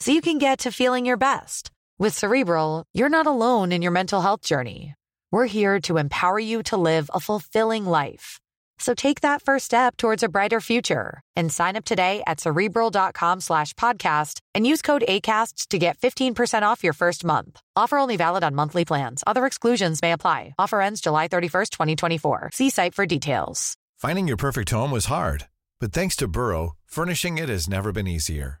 so you can get to feeling your best. With Cerebral, you're not alone in your mental health journey. We're here to empower you to live a fulfilling life. So take that first step towards a brighter future and sign up today at cerebral.com slash podcast and use code ACAST to get 15% off your first month. Offer only valid on monthly plans. Other exclusions may apply. Offer ends July 31st, 2024. See site for details. Finding your perfect home was hard, but thanks to Burrow, furnishing it has never been easier.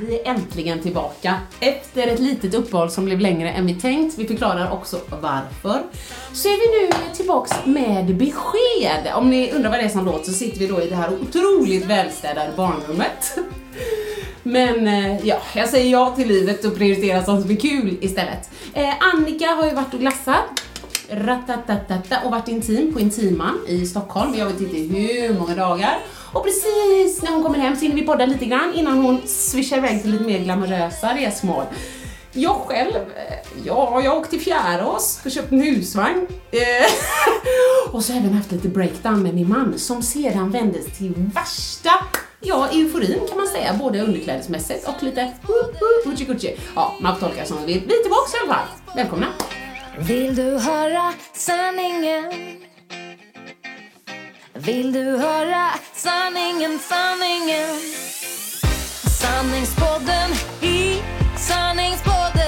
Vi är äntligen tillbaka. Efter ett litet uppehåll som blev längre än vi tänkt, vi förklarar också varför, så är vi nu tillbaks med besked. Om ni undrar vad det är som låter så sitter vi då i det här otroligt välstädade barnrummet. Men eh, ja, jag säger ja till livet och prioriterar sånt som är kul istället. Eh, Annika har ju varit och glassat Ratatatata, och varit intim på Intiman i Stockholm, jag vet inte hur många dagar. Och precis när hon kommer hem så hinner vi podda lite grann innan hon swishar iväg till lite mer glamorösa resmål. Jag själv, eh, ja, jag åkte till Fjärås och köpte en husvagn. Eh, och så har jag även haft lite breakdown med min man som sedan vändes till värsta Ja, euforin kan man säga, både underklädesmässigt och lite gucci gucci. Ja, man får tolka som man vill. Vi är tillbaka i alla fall. Välkomna! Vill du höra sanningen? Vill du höra sanningen, sanningen? Sanningspodden i sanningspodden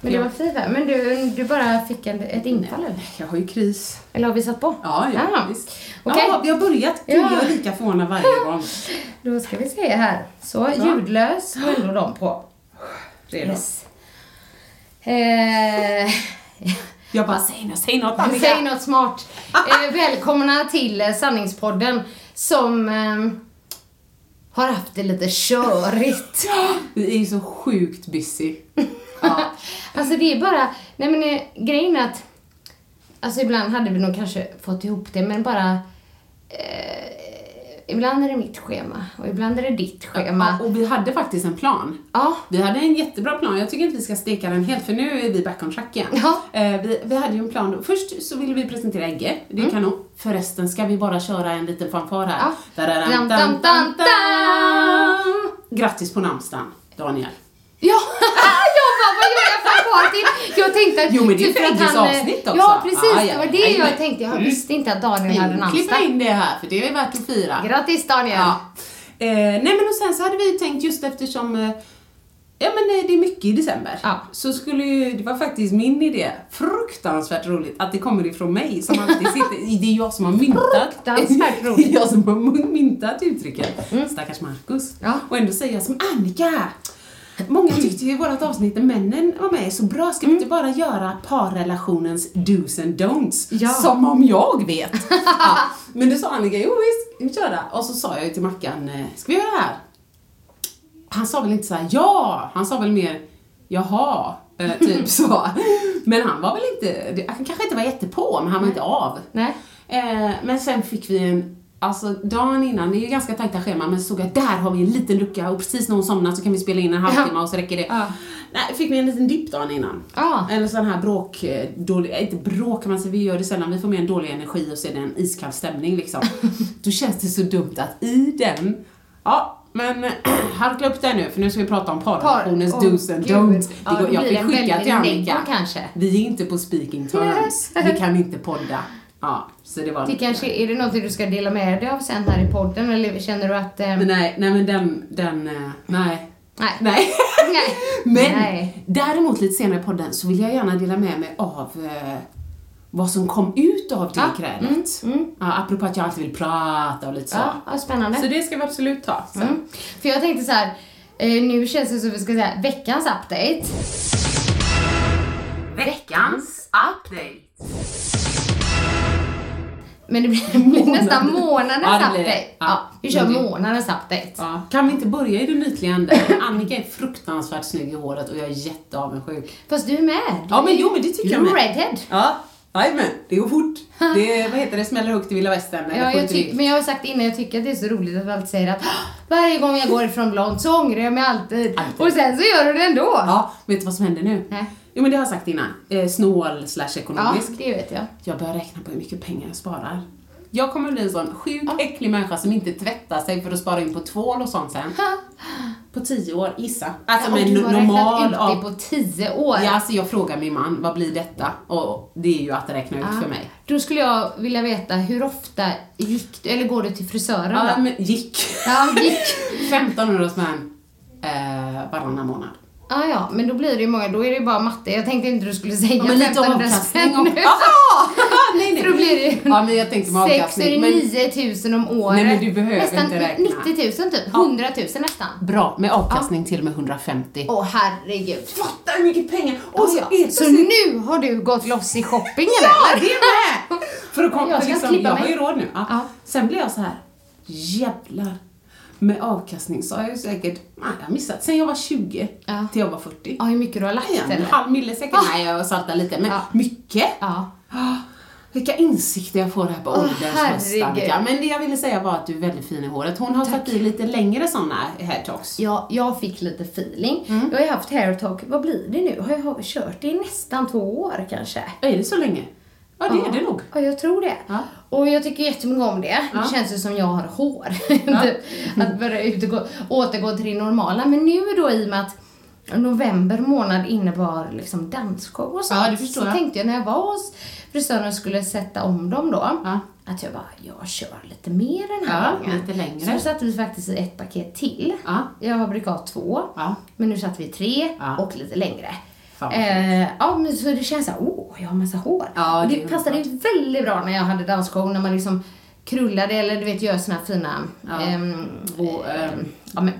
Men det var fint? Men du, du bara fick en, ett infall eller? Jag har ju kris. Eller har vi satt på? Ja, ja, Ah, visst. okej. Ja, vi har börjat. Gud, Ja. jag är lika förvånad varje gång. Då ska vi se här. Så, ljudlös var ändå de på. Redo? Yes. Eh, Jag bara, säg något, säg något Annika. säg något smart. Eh, välkomna till eh, Sanningspodden som eh, har haft det lite körigt. Vi är ju så sjukt busy. Ja. Alltså det är bara, nej men eh, grejen är att, alltså ibland hade vi nog kanske fått ihop det men bara, eh, ibland är det mitt schema och ibland är det ditt schema. Ja, och vi hade faktiskt en plan. Ja. Vi hade en jättebra plan. Jag tycker inte vi ska steka den helt för nu är vi back on track igen. Ja. Eh, vi, vi hade ju en plan. Först så ville vi presentera Egge. Det är kanon. Förresten ska vi bara köra en liten fanfar här. Mm. Ja. Dam, dam, dam. Grattis på namnsdagen, Daniel. Ja, bara, vad gör jag för till? Jag tänkte att... Jo, men det är typ han, eh, avsnitt också. Ja, precis. Ah, ja. Det var det jag tänkte. Jag Mm. visste inte att Daniel hade Klippa namnsdag. in det här, för det är värt att fira. Grattis Daniel! Ja. Eh, nej men och sen så hade vi tänkt just eftersom eh, Ja men eh, det är mycket i december. Ja. Så skulle ju, det var faktiskt min idé, fruktansvärt roligt, att det kommer ifrån mig som alltid sitter, det är jag som har myntat. Fruktansvärt roligt. Mm. Det är jag som har myntat uttrycket. Stackars Marcus. Ja. Och ändå säger jag som Annika! Många tyckte ju i vårt avsnitt när männen var med så bra, ska vi inte bara göra parrelationens do's and don'ts? Ja. Som om jag vet! ja. Men det sa Annika, jo visst, vi det. Och så sa jag ju till Mackan, eh, ska vi göra det här? Han sa väl inte så här, ja, han sa väl mer, jaha, eh, typ så. Men han var väl inte, han kanske inte var jättepå, men han var inte av. Nej. Eh, men sen fick vi en, alltså dagen innan, det är ju ganska tajta scheman, men så såg jag där har vi en liten lucka och precis när hon somnar så kan vi spela in en halvtimme och så räcker det. Ja. Nej, fick vi en liten dipp dagen innan. Ja. Eller sån här bråk, dålig, eh, inte bråk kan man säga, vi gör det sällan, vi får med en dålig energi och så är det en iskall stämning liksom. Då känns det så dumt att i den, ja men harkla upp det nu för nu ska vi prata om parrelationens Par- do's and gud. Ja, Det går- då jag fick skicka till Annika. kanske. Vi är inte på speaking terms, vi kan inte podda. Ja, så det var Det kanske, är det något du ska dela med dig av sen här i podden eller känner du att... Eh, Men nej, nej men den, den, eh, nej. nej. Nej. nej. Men Nej. däremot lite senare i podden så vill jag gärna dela med mig av eh, vad som kom ut av det Ja, grälet. mm, mm. Ja, apropå att jag alltid vill prata och lite så. Ja, ja, spännande. Så det ska vi absolut ta sen. Mm. För jag tänkte så här, eh, nu känns det som vi ska säga veckans update. Veckans update. Men det blir, blir nästan månadens update. Ja. Ja, vi kör det- månadens update. Ja. Kan vi inte börja i den ytliga änden? Annika är fruktansvärt snygg i håret och jag är jätteavundsjuk. Fast du är med. Du Ja, men är- jo, men det tycker du jag är med. redhead. Ja, jajamän. Det går fort. Det är, vad heter det, smäller högt i vilda västern. eller Ja, jag tyck, men jag har sagt innan, jag tycker att det är så roligt att vi alltid säger att "Åh, varje gång jag går ifrån blont så ångrar jag mig alltid. Alltid. Och sen så gör du det ändå. Ja, vet du vad som händer nu? Nej. Jo men det har jag sagt innan. Eh, snål slash Ja, ekonomisk. det vet jag. Jag börjar räkna på hur mycket pengar jag sparar. Jag kommer bli en sån sjuk, Ja. äcklig människa som inte tvättar sig för att spara in på tvål och sånt sen. På tio år, gissa. Alltså med Om du har normal... ut av- på tio år. Ja, alltså jag frågar min man, vad blir detta? Och det är ju att räkna ut Ja. för mig. Då skulle jag vilja veta, hur ofta gick du, eller går du till frisören Ja, men gick. Ja, gick. 1500 spänn eh, varannan månad. Ja, ja, men då blir det ju många, då är det ju bara matte. Jag tänkte inte du skulle säga Ja, men lite 1500 avkastning nu. Aha! nej, nej. För då blir det ju Ja, men jag tänkte med 6 avkastning. Men 9 tusen om året. Nej, men du behöver nästan inte räkna. 90 000 typ. 100 000 nästan. bra, med avkastning till och med 150. Åh herregud. Fatta hur mycket pengar! Och Och så det så nu har du gått loss i shoppingen Ja, eller? det är med! För att komma, Jag liksom, klippa jag har ju råd nu. Ja. Ja. Sen blir jag så här, jävlar. Med avkastning så har jag ju säkert, nej, jag har missat, sen jag var 20 Ja. till jag var 40. Ja, hur mycket du har lagt En halv mille säkert. Ah. Nej, jag saltar lite, men Ja. mycket. Ja. Ah, Vilka insikter jag får här på herregud. Annika. Men det jag ville säga var att du är väldigt fin i håret. Hon har tagit i lite längre sådana hair talks. Ja, jag fick lite feeling. Mm. Jag har ju haft hair talk, vad blir det nu? Har jag kört det i nästan två år kanske? Är det så länge? Ja, det är det nog. Ja, jag tror det. Ja. Och jag tycker jättemycket om det. Ja. Det känns ju som jag har hår. Ja. Typ, att börja utgå, återgå till det normala. Men nu då i och med att november månad innebar liksom dansshow och sånt. Ja, så jag. tänkte jag när jag var hos frisören och skulle sätta om dem då. Ja. Att jag bara, jag kör lite mer den här gången. lite längre. Så satte vi faktiskt ett paket till. Ja. Jag brukar ha två. Men nu satte vi tre och lite längre. Fan, Eh, ja, men så det känns såhär, åh, jag har massa hår. Ja, det det, passade väldigt bra när jag hade dansshow, när man liksom krullade eller du vet gör såna här fina Ja. ehm, Och, ehm, ja, men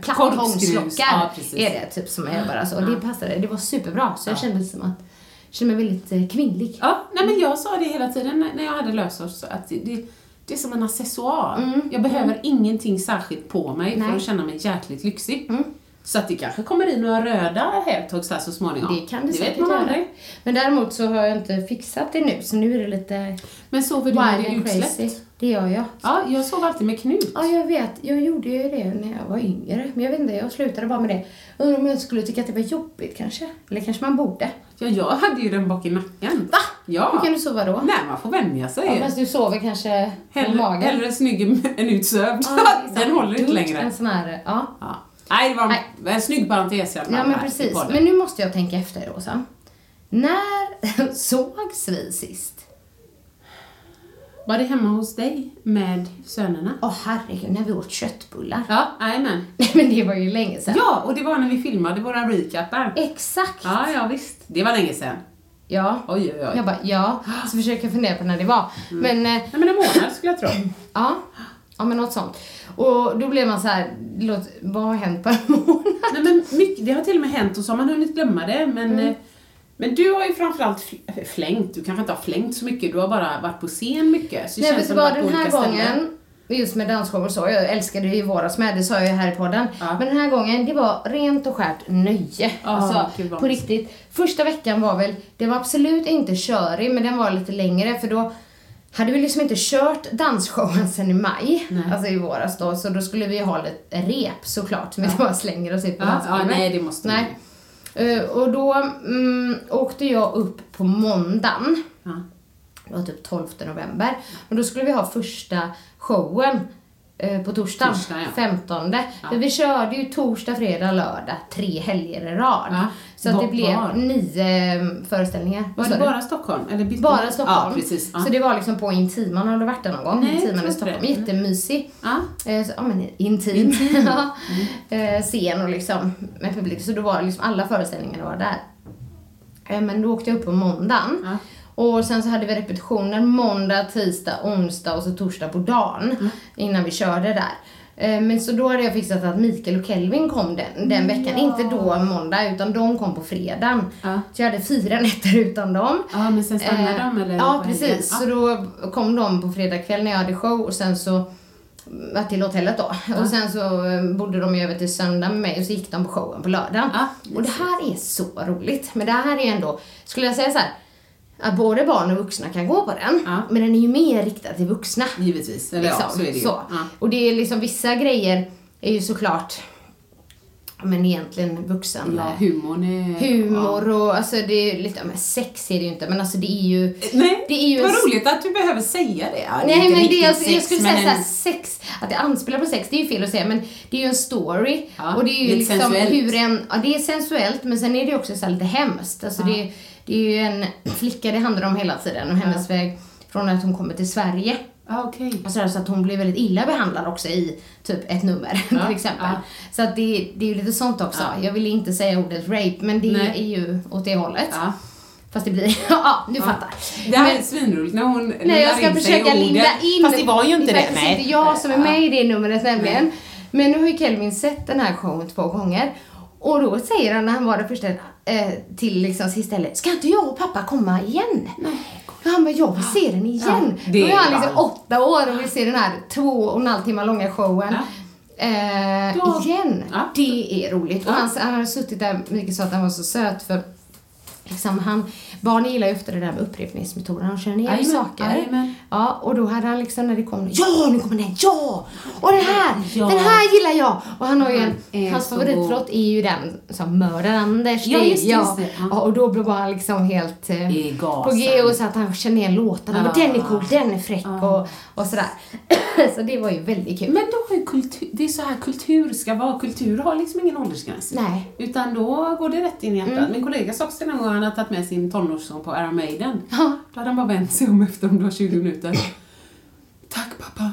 Ja, är det typ som gör bara så. Och det passade, det var superbra. Så jag kände som att, kände mig väldigt eh, kvinnlig. Ja, nej men jag sa det hela tiden när- jag hade lösår, så att det, det, är som en accessoar. Mm. Jag behöver ingenting särskilt på mig för Nej. att känna mig jäkligt lyxig. Mm. Så att det kanske kommer in några röda hairtalks här så småningom. Det kan det, det säkert vet man aldrig. Men däremot så har jag inte fixat det nu, så nu är det lite Men sover du med det utsläppt? Det gör jag. Ja, jag sov alltid med knut. Ja, jag vet. Jag gjorde ju det när jag var yngre. Men jag vet inte, jag slutade bara med det. Undrar om jag skulle tycka att det var jobbigt kanske? Eller kanske man borde? Ja, jag hade ju den bak i nacken. Va? Ja. Hur kan du sova då? Nej, man får vänja sig. Ja, fast du sover kanske på magen? hellre snygg än utsövd. Sant. den håller inte längre. En sån här, ja. Ja. Nej, det var Nej. en snygg parentes i alla fall Ja, men precis. Men nu måste jag tänka efter, Rosa. När sågs vi sist? Var det hemma hos dig med sönerna? Åh herregud, när vi åt köttbullar. Ja, jajamän. Nej, men det var ju länge sedan. Ja, och det var när vi filmade våra recapar. Exakt. Ja, ja visst. Det var länge sedan. Ja. Oj, oj, oj. Jag bara, ja. Så försöker jag fundera på när det var. Men eh, Nej, men en månad skulle jag tro. Ja, ja men något sånt. Och då blev man så här, låt, vad har hänt på en månad? Nej, men mycket, det har till och med hänt och så har man hunnit glömma det. Men, Mm. eh, men du har ju framförallt fl- flängt. Du kanske inte har flängt så mycket. Du har bara varit på scen mycket. Så det Nej, känns vad, att du den här gången, ställen. just med dansshow och så, jag älskade det i våras med, det sa jag ju här i podden. Ja. Men den här gången, det var rent och skärt nöje. Ja, alltså, på riktigt. Första veckan var väl, det var absolut inte körig, men den var lite längre för då hade vi liksom inte kört dansshowen sen i maj, Nej. alltså i våras då, så då skulle vi ha lite rep såklart, som inte bara slänger oss ut på Ja, ja, nej, det måste Nej. Eh, och då mm, åkte jag upp på måndagen. Ja. Det var typ 12 november. Och då skulle vi ha första showen på torsdagen, Torsdag, ja. 15. För vi körde ju torsdag, fredag, lördag, tre helger i rad. Ja. Så det Var- blev var? nio eh, föreställningar. Var det bara Stockholm? Eller Bara? Stockholm. Ja, precis. Ja. Så det var liksom på Intiman, har du varit där någon gång? Nej, Intiman i Stockholm. det. Jättemysig. Ja. Eh, så, ja men intim. ja. Eh, scen och liksom med publik. Så då var det liksom alla föreställningar var där. Eh, men då åkte jag upp på måndagen. Ja. Och sen så hade vi repetitioner måndag, tisdag, onsdag och så torsdag på dagen. Innan vi körde där. Eh, Men så då hade jag fixat att Mikael och Kelvin kom den, den veckan. Inte då måndag, utan de kom på fredagen. Ja. Så jag hade fyra nätter utan dem. ja, men sen stannade Eh, de eller? Ja, precis. Så då kom de på fredag kväll när jag hade show och sen så var till hotellet då. Och sen så eh, bodde de ju över till söndag med mig och så gick de på showen på lördagen. Ja, och det här är så roligt. Men det här är ändå, skulle jag säga så här, att både barn och vuxna kan gå på den. Ja. Men den är ju mer riktad till vuxna. Givetvis. Eller ja, Liksom, så är det ju. så. Ja. Och det är liksom vissa grejer är ju såklart, ja, men egentligen vuxen. Ja, humorn är... Humor och alltså det är lite, men sex är det ju inte men alltså det är ju Nej, det är ju vad roligt att du behöver säga det. Ja, är Nej men det, jag, jag sex, skulle men säga såhär sex, att det anspelar på sex, det är ju fel att säga men det är ju en story Ja, och det är ju liksom sensuellt. hur en, ja det är sensuellt men sen är det ju också så lite hemskt. Alltså det, det är ju en flicka det handlar om hela tiden och hennes väg från att hon kommer till Sverige. Ja, okej. Och så, att hon blir väldigt illa behandlad också i typ ett nummer Ja, till exempel. ja. Så att det, det är ju lite sånt också. Ja. Jag vill inte säga ordet rape men det Nej. är ju åt det hållet. Ja. Fast det blir, ja du fattar. Det här Men- är svinroligt när hon Nej, jag ska in försöka linda in. Fast det var ju inte det. det. är faktiskt inte jag som är med i det numret nämligen. Men nu har ju Kelvin sett den här showen två gånger. Och då säger han när han var där första, eh, till liksom sista eller ska inte jag och pappa komma igen? Nej. Och han bara, jag vill se den igen. Ja, det då är han liksom åtta år och vill se den här två och en halv timme långa showen. Eh, Då- igen. Ja. Det är roligt. Och Ja. han, han hade suttit där, Mikael sa att han var så söt för Liksom han, barn gillar ju ofta det där med upprepningsmetoden, de känner igen Jajamän, saker. jajamän. Ja, och då hade han liksom när det kom, ja nu kommer den, ja! Och den här, Ja. den här gillar jag! Och han har ju en, hans så favoritplott är ju den som mördar Anders. Ja, just det, just det. Ja. Ja, och då blev han liksom helt eh, på G och så att han känner igen låtarna. Ja. Den är cool, den är fräck och, och sådär. så det var ju väldigt kul. Men då ju kultur, det är så här kultur ska vara. Kultur har liksom ingen åldersgräns. Nej. Utan då går det rätt in i hjärtat. Min kollega sa också någon gång han hade tagit med sin tonårssång på Iron Maiden. Ja. Då hade han bara vänt sig om efter om det var 20 minuter. Tack pappa.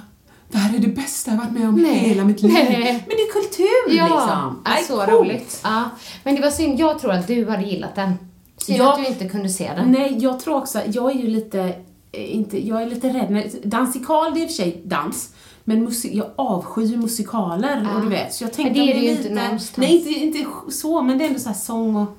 Det här är det bästa jag varit med om Nej. hela mitt liv. Nej. Men det är kultur Ja, liksom. ja, så coolt. roligt. Ja. Men det var synd, jag tror att du hade gillat den. Synd Ja. att du inte kunde se den. Nej, jag tror också, jag är ju lite, inte, jag är lite rädd. när- Dansikal, det är i och för sig dans. Men musik, jag avskyr musikaler och du vet. Så jag tänkte det är det ju inte någonstans. Nej, inte, inte så, men det är ändå så här sång och...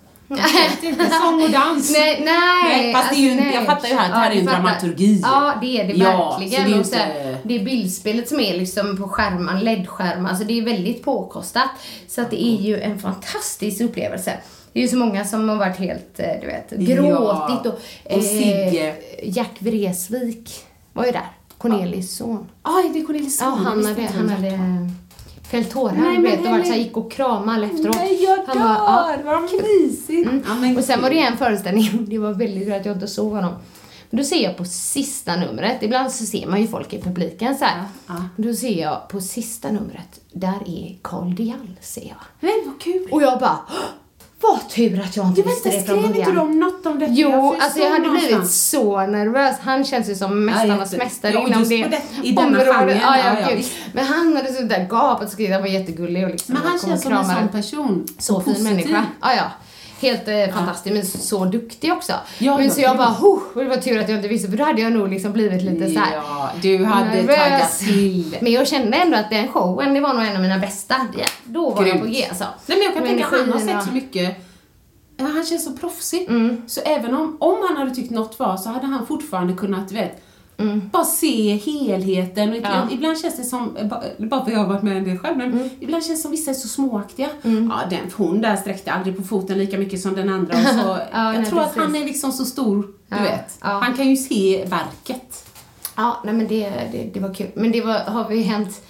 Inte, sång och dans. Nej, nej. Nej, fast det är ju- alltså, nej. jag fattar ju här att det här är ju en dramaturgi. Ja, det är det Ja, verkligen. så det är så här, inte- det är bildspelet som är liksom på skärmen, LED-skärmar, alltså det är väldigt påkostat. Så att det är ju en fantastisk upplevelse. Det är ju så många som har varit helt, eh, du vet, gråtit och... och Sigge. Jack Vreeswijk var ju där. Cornelis son. Aj, det är Cornelis Ja, son, det han hade, han hade fällt tårar, du men vet, och varit så här, gick och kramade efteråt. Nej, jag Han bara, ja. dör! Vad mysigt! Ja, men Och sen var det en föreställning, det var väldigt roligt att jag inte såg honom. Men då ser jag på sista numret, ibland så ser man ju folk i publiken så här. Ja, Då ser jag på sista numret, där är Carl Diall, ser jag. Nej, vad kul! Och jag bara, "Åh, vad tur att jag inte visste det från skrev inte början. de något om detta? Jo, Jag alltså jag hade blivit så nervös. Han känns ju som mästarnas mästare ja, och inom det det- i denna området. genren, Ja, ja, ja. Men han hade suttit där gapat och skrivit, han var jättegullig och liksom Men han känns som en sån person. Så fin människa. Ja, ja. Helt eh, fantastisk, men så, duktig också. Ja, men så jag bara, oh, det var tur att jag inte visste, för då hade jag nog liksom blivit lite så här Ja, du hade nervös. taggat till. Men jag kände ändå att den showen, det var nog en av mina bästa. Ja, då var jag Grymt. på G alltså. Nej men jag kan Och tänka han har sett så mycket Han känns så proffsig. Mm. Så även om, om han hade tyckt något var så hade han fortfarande kunnat, vet, Mm. bara se helheten. Och Ja. Ibland känns det som, bara för jag har varit med en del själv, men Mm. ibland känns det som vissa är så småaktiga. Ja, den, hon där sträckte aldrig på foten lika mycket som den andra. Och så, Ja, jag nej, tror att precis. han är liksom så stor, du Ja, vet. Han kan ju se verket. Ja, nej men det, det, det var kul. Men det var, har vi hänt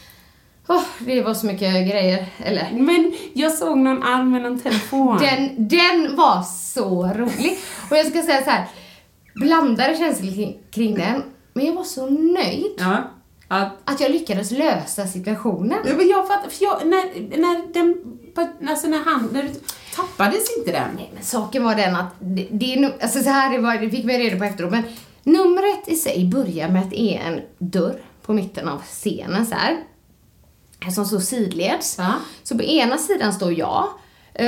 Åh, det var så mycket grejer. Eller, Men jag såg någon arm med någon telefon. den, den var så rolig. Och jag ska säga så här, blandade känslor kring, kring den. Men jag var så nöjd Ja. Att, att jag lyckades lösa situationen. Ja, men jag fattar, för jag, när, när den, alltså när han, när du, tappades inte den? Nej, men saken var den att det, det alltså så här det, var, det fick vi reda på efteråt, men numret i sig börjar med att det är en dörr på mitten av scenen så här. Som står sidleds. Ja. Så på ena sidan står jag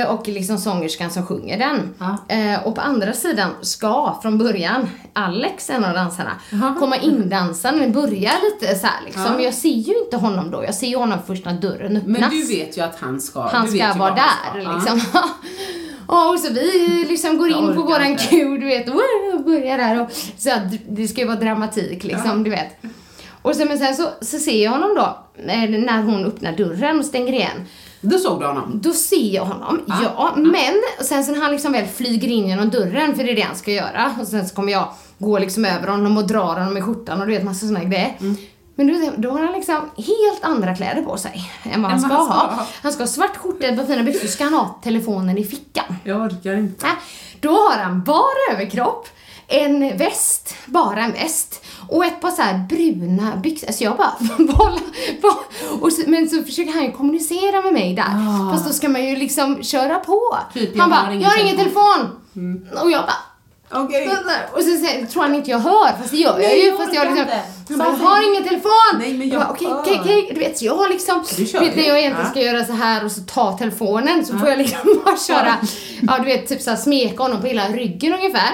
och liksom sångerskan som sjunger den. Ja. Eh, Och på andra sidan ska från början Alex, en av dansarna, Jaha. komma in dansande. Det börjar lite så här liksom. Ja. Jag ser ju inte honom då. Jag ser ju honom först när dörren öppnas. Men du vet ju att han ska, Han ska vara där ska. liksom. Ja, och så vi liksom går in på våran cue, du vet, och börjar där och så att det ska ju vara dramatik liksom, du vet. Och sen, men sen så, så ser jag honom då, eh, när hon öppnar dörren och stänger igen. Då såg du honom? Då ser jag honom, ja, men sen så när han liksom väl flyger in genom dörren, för det är det han ska göra, och sen så kommer jag gå liksom över honom och dra honom i skjortan och du vet massa såna grejer. Mm. Men du, då har han liksom helt andra kläder på sig än vad han ska han ska ha. ha. Han ska ha svart skjorta, ett par fina byxor, ska han ha telefonen i fickan. Jag orkar inte. Äh, då har han bara överkropp, en väst, bara en väst och ett par så här bruna byxor. Så jag bara, bolla. Och så, men så försöker han ju kommunicera med mig där. Ah. Fast då ska man ju liksom köra på. Typ, jag han har bara, ingen jag har ingen telefon. Och jag bara, Okej. och så säger- tror han inte jag hör, fast det gör jag ju. Fast jag liksom, han bara, jag har ingen telefon. Nej, men jag jag bara, okej, hör. okej, okej. Du vet, så jag har liksom, Du vet, när jag egentligen Ja. ska göra så här och så ta telefonen så får jag liksom bara köra, ja du vet, typ så här smeka honom på hela ryggen ungefär.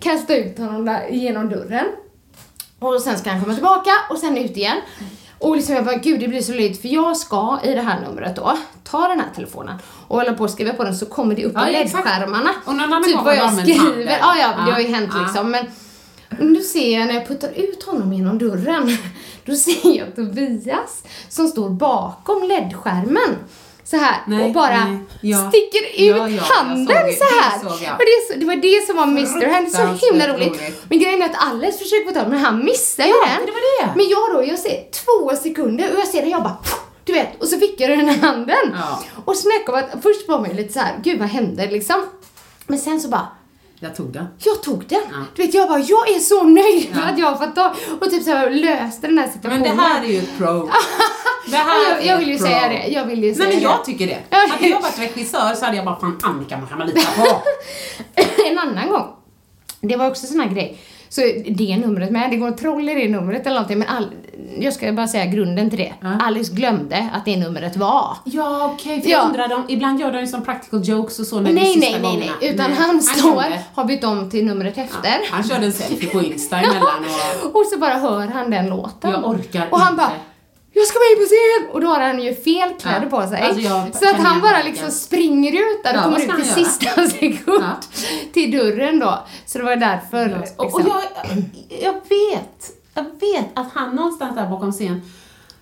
Kasta ut honom där genom dörren. Och sen ska han komma tillbaka och sen ut igen. Och liksom jag bara, gud det blir så löjligt för jag ska i det här numret då ta den här telefonen och hålla på att skriva på den så kommer det upp Ja, i. LED-skärmarna. Och Typ vad jag skriver. Ja, ja, det har ju hänt ja. liksom. Men nu ser jag när jag puttar ut honom genom dörren, då ser jag Tobias som står bakom LED-skärmen. Så här Nej, och bara ja. sticker ut Ja, ja, handen så här. Det såg jag. Och det, det var det som var Mr. Hand, så himla roligt. roligt. Men grejen är att Alex försöker få tag men han missar ju den. det var det. Men jag då, jag ser två sekunder och jag ser det jag bara du vet, och så fick jag den i handen. Och snacka om att först var man ju lite så här, gud vad hände liksom? Men sen så bara, Jag tog den. jag tog den. Ja. Du vet, jag bara, jag är så nöjd Ja. att jag har fått tag och typ så här löste den här Men situationen. det här är ju ett pro. Det här jag, jag vill ju pro. säga det, jag vill ju säga Nej men det. jag tycker det. Hade jag varit regissör så hade jag bara, fan Annika man kan man lita på. en annan gång, det var också sån här grej, så det numret med, det går troll i det numret eller någonting, men all, jag ska bara säga grunden till det. Ja. Alice glömde att det numret var. Ja okej, för Ja. jag undrar, de, ibland gör de ju som practical jokes och så när Nej, sista nej, nej, nej, utan Nej, han står, har bytt om till numret efter. Han körde en selfie på Insta emellan och... Och så bara hör han den låten. Jag orkar Och han inte. bara jag ska in på scen! Och då har han ju fel kläder Ja. på sig. Alltså, så att han bara liksom springer ut där och Ja, kommer ut göra? sista sekund Ja. till dörren då. Så det var därför. Och, och liksom. jag, jag vet, jag vet att han någonstans där bakom scen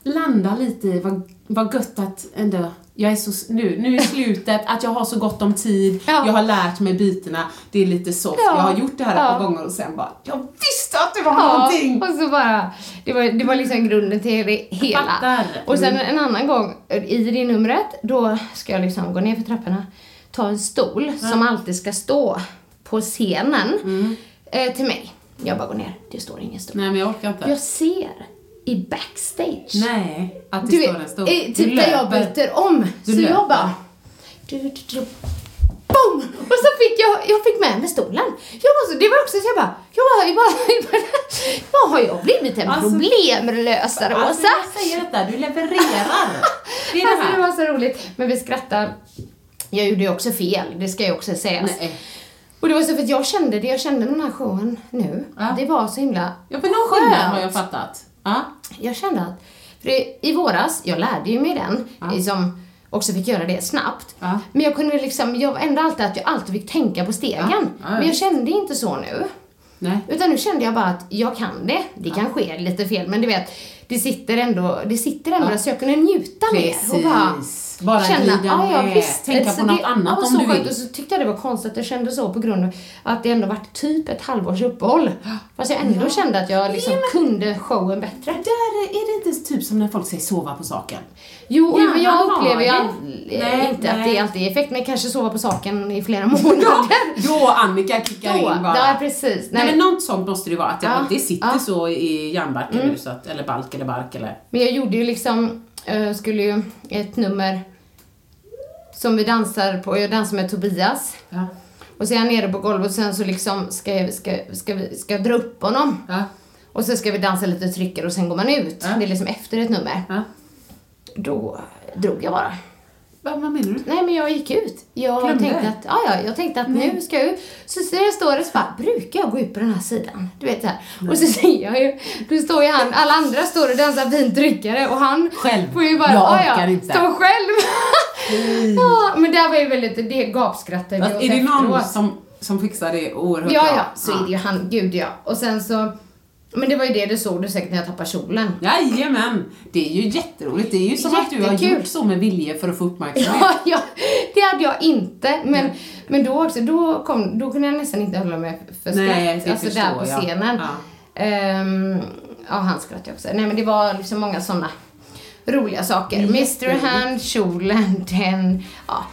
landar lite i vad, vad gött att ändå, jag är så, nu, nu i slutet, att jag har så gott om tid, Ja. jag har lärt mig bitarna, det är lite soft, Ja. jag har gjort det här ett Ja. par gånger och sen bara, jag visste att det var Ja, någonting! och så bara, det var, det var liksom grunden till det hela. Och sen en annan gång, i det numret, då ska jag liksom gå ner för trapporna, ta en stol som alltid ska stå på scenen Mm. eh, till mig. Jag bara går ner, det står ingen stol. Nej men jag orkar inte. Jag ser i backstage. Nej, att det Du står en stor. eh, typ där jag byter om. Du så löper. jag bara... Du, du, du, boom! Och så fick jag, jag fick med mig stolen. Jag var så, det var också så jag bara, jag bara, jag bara, jag bara vad har jag blivit en Alltså- problemlösare, Alltså Åsa? jag säger detta, du levererar! Det är det Alltså det här. var så roligt. Men vi skrattade. Jag gjorde ju också fel, det ska ju också sägas. Nej. Och det var så för att jag kände det jag kände den här showen nu. Ja. Det var så himla Ja, för någon skillnad har jag fattat. Ja. Jag kände att, för i, i våras, jag lärde ju mig den, Ja. som också fick göra det snabbt. Ja. Men jag kunde liksom, jag ändå alltid att jag alltid fick tänka på stegen. Men jag kände inte så nu. Nej. Utan nu kände jag bara att jag kan det. Det kan ske lite fel, men du vet, det sitter ändå, det sitter ändå Ja. så jag kunde njuta mer. Och bara, Bara glida ja, med, visst. tänka Så på något det, annat ja, om så du skönt. vill. Och så tyckte jag det var konstigt att jag kände så på grund av att det ändå varit typ ett halvårs uppehåll. Fast jag ändå kände att jag liksom kunde showen bättre. Där är det inte typ som när folk säger sova på saken. Jo, Ja, men jag upplever ju det. all- Nej, inte att det alltid är effekt, men kanske sova på saken i flera månader. Då Annika kickar Då, in bara. ja precis. Nej. Nej, men något sånt måste det vara, att det, Ja, det sitter ja. Mm. så i hjärnbarken nu, så att, eller balk eller bark eller... Men jag gjorde ju liksom, eh, skulle ju ett nummer som vi dansar på, jag dansar med Tobias. Ja. Och så är han nere på golvet och sen så liksom ska jag, ska, ska, vi, ska jag dra upp honom. Ja. Och så ska vi dansa lite trycker och sen går man ut. Ja. Det är liksom efter ett nummer. Ja. Då drog jag bara. Vad, vad menar du? Nej men jag gick ut. Jag Glömde? tänkte att, ja, ja, jag tänkte att nu ska jag ut. Så jag står det så bara, brukar jag gå ut på den här sidan? Du vet det här. Och så säger jag ju, då står ju han, alla andra står och dansar fint tryckare och han Själv. får ju bara, Jag ja, orkar ja, inte." stå själv. ja, men det var ju väldigt, det gapskrattade åt är det någon som, som fixar det oerhört Ja, bra? ja, så är det ju han, gud ja. Och sen så, men det var ju det du såg du säkert när jag tappade kjolen. Jajamän! Det är ju jätteroligt. Det är ju som att du har Jättekul. gjort så med vilje för att få uppmärksamhet. Ja, ja, det hade jag inte. Men, men då också, då, kom, då kunde jag nästan inte hålla mig för skratt. Nej, alltså där förstår på jag. scenen. Ja. Ehm, ja, han skrattade också. Nej men det var liksom många sådana roliga saker. Mr Hand, kjolen, den, ja.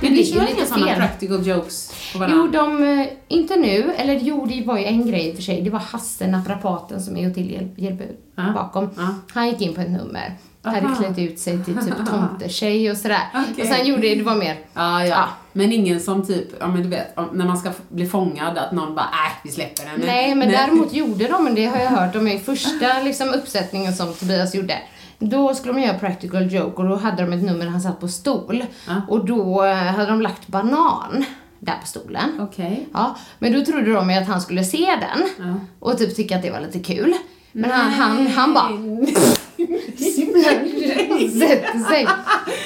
Men blir det ju kör lite inga sådana practical jokes på Jo, varandra? de, eh, inte nu, eller jo, det var ju en grej i och för sig. Det var Hasse, naprapaten, som är till hjälp, hjälper Ja, bakom. ja. Han gick in på ett nummer. Hade Aha. klätt ut sig till typ tomtetjej och sådär. Okej. Och sen gjorde det, det var mer, Ja, ja, Ja. Men ingen som typ, ja men du vet, när man ska bli fångad, att någon bara äh, vi släpper den. nej men däremot gjorde de, men det har jag hört, de är i första liksom, uppsättningen som Tobias gjorde. Då skulle de göra practical joke och då hade de ett nummer han satt på stol. Ja. Och då eh, hade de lagt banan där på stolen. Okej. Ja, men då trodde de ju att han skulle se den Ja. och typ tycka att det var lite kul. Men han, han, han bara sätter sig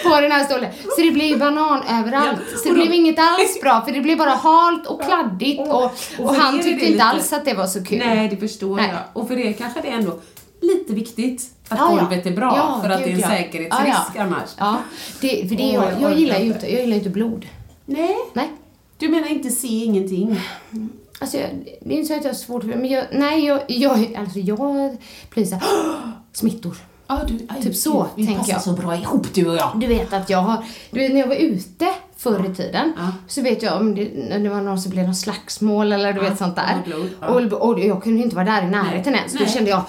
på den här stolen. Så det blev banan överallt. Så det blev inget alls bra för det blev bara halt och kladdigt och, och, han er tyckte inte alls att det var så kul. Nej, det förstår Nej. jag. Och för det kanske det är ändå lite viktigt att ja. golvet är bra, Ja, för att det är en ja. säkerhetsrisk Ja, annars. Ja, det, för det, jag, jag gillar ju inte. jag gillar inte blod. Nej. Nej. Du menar inte se ingenting? Alltså, jag, det är inte så att jag har svårt för det, men jag, nej, jag, jag, alltså jag blir såhär, smittor. Ja, du, aj, Typ så, vi tänker passar jag. så bra ihop du och jag. Du vet att jag har, du vet när jag var ute förr i tiden Ja. så vet jag om det, när det var någon som blev något slagsmål eller du Ja, vet sånt där. ja. Och, och jag kunde inte vara där i närheten Nej, ens. Då nej. kände jag,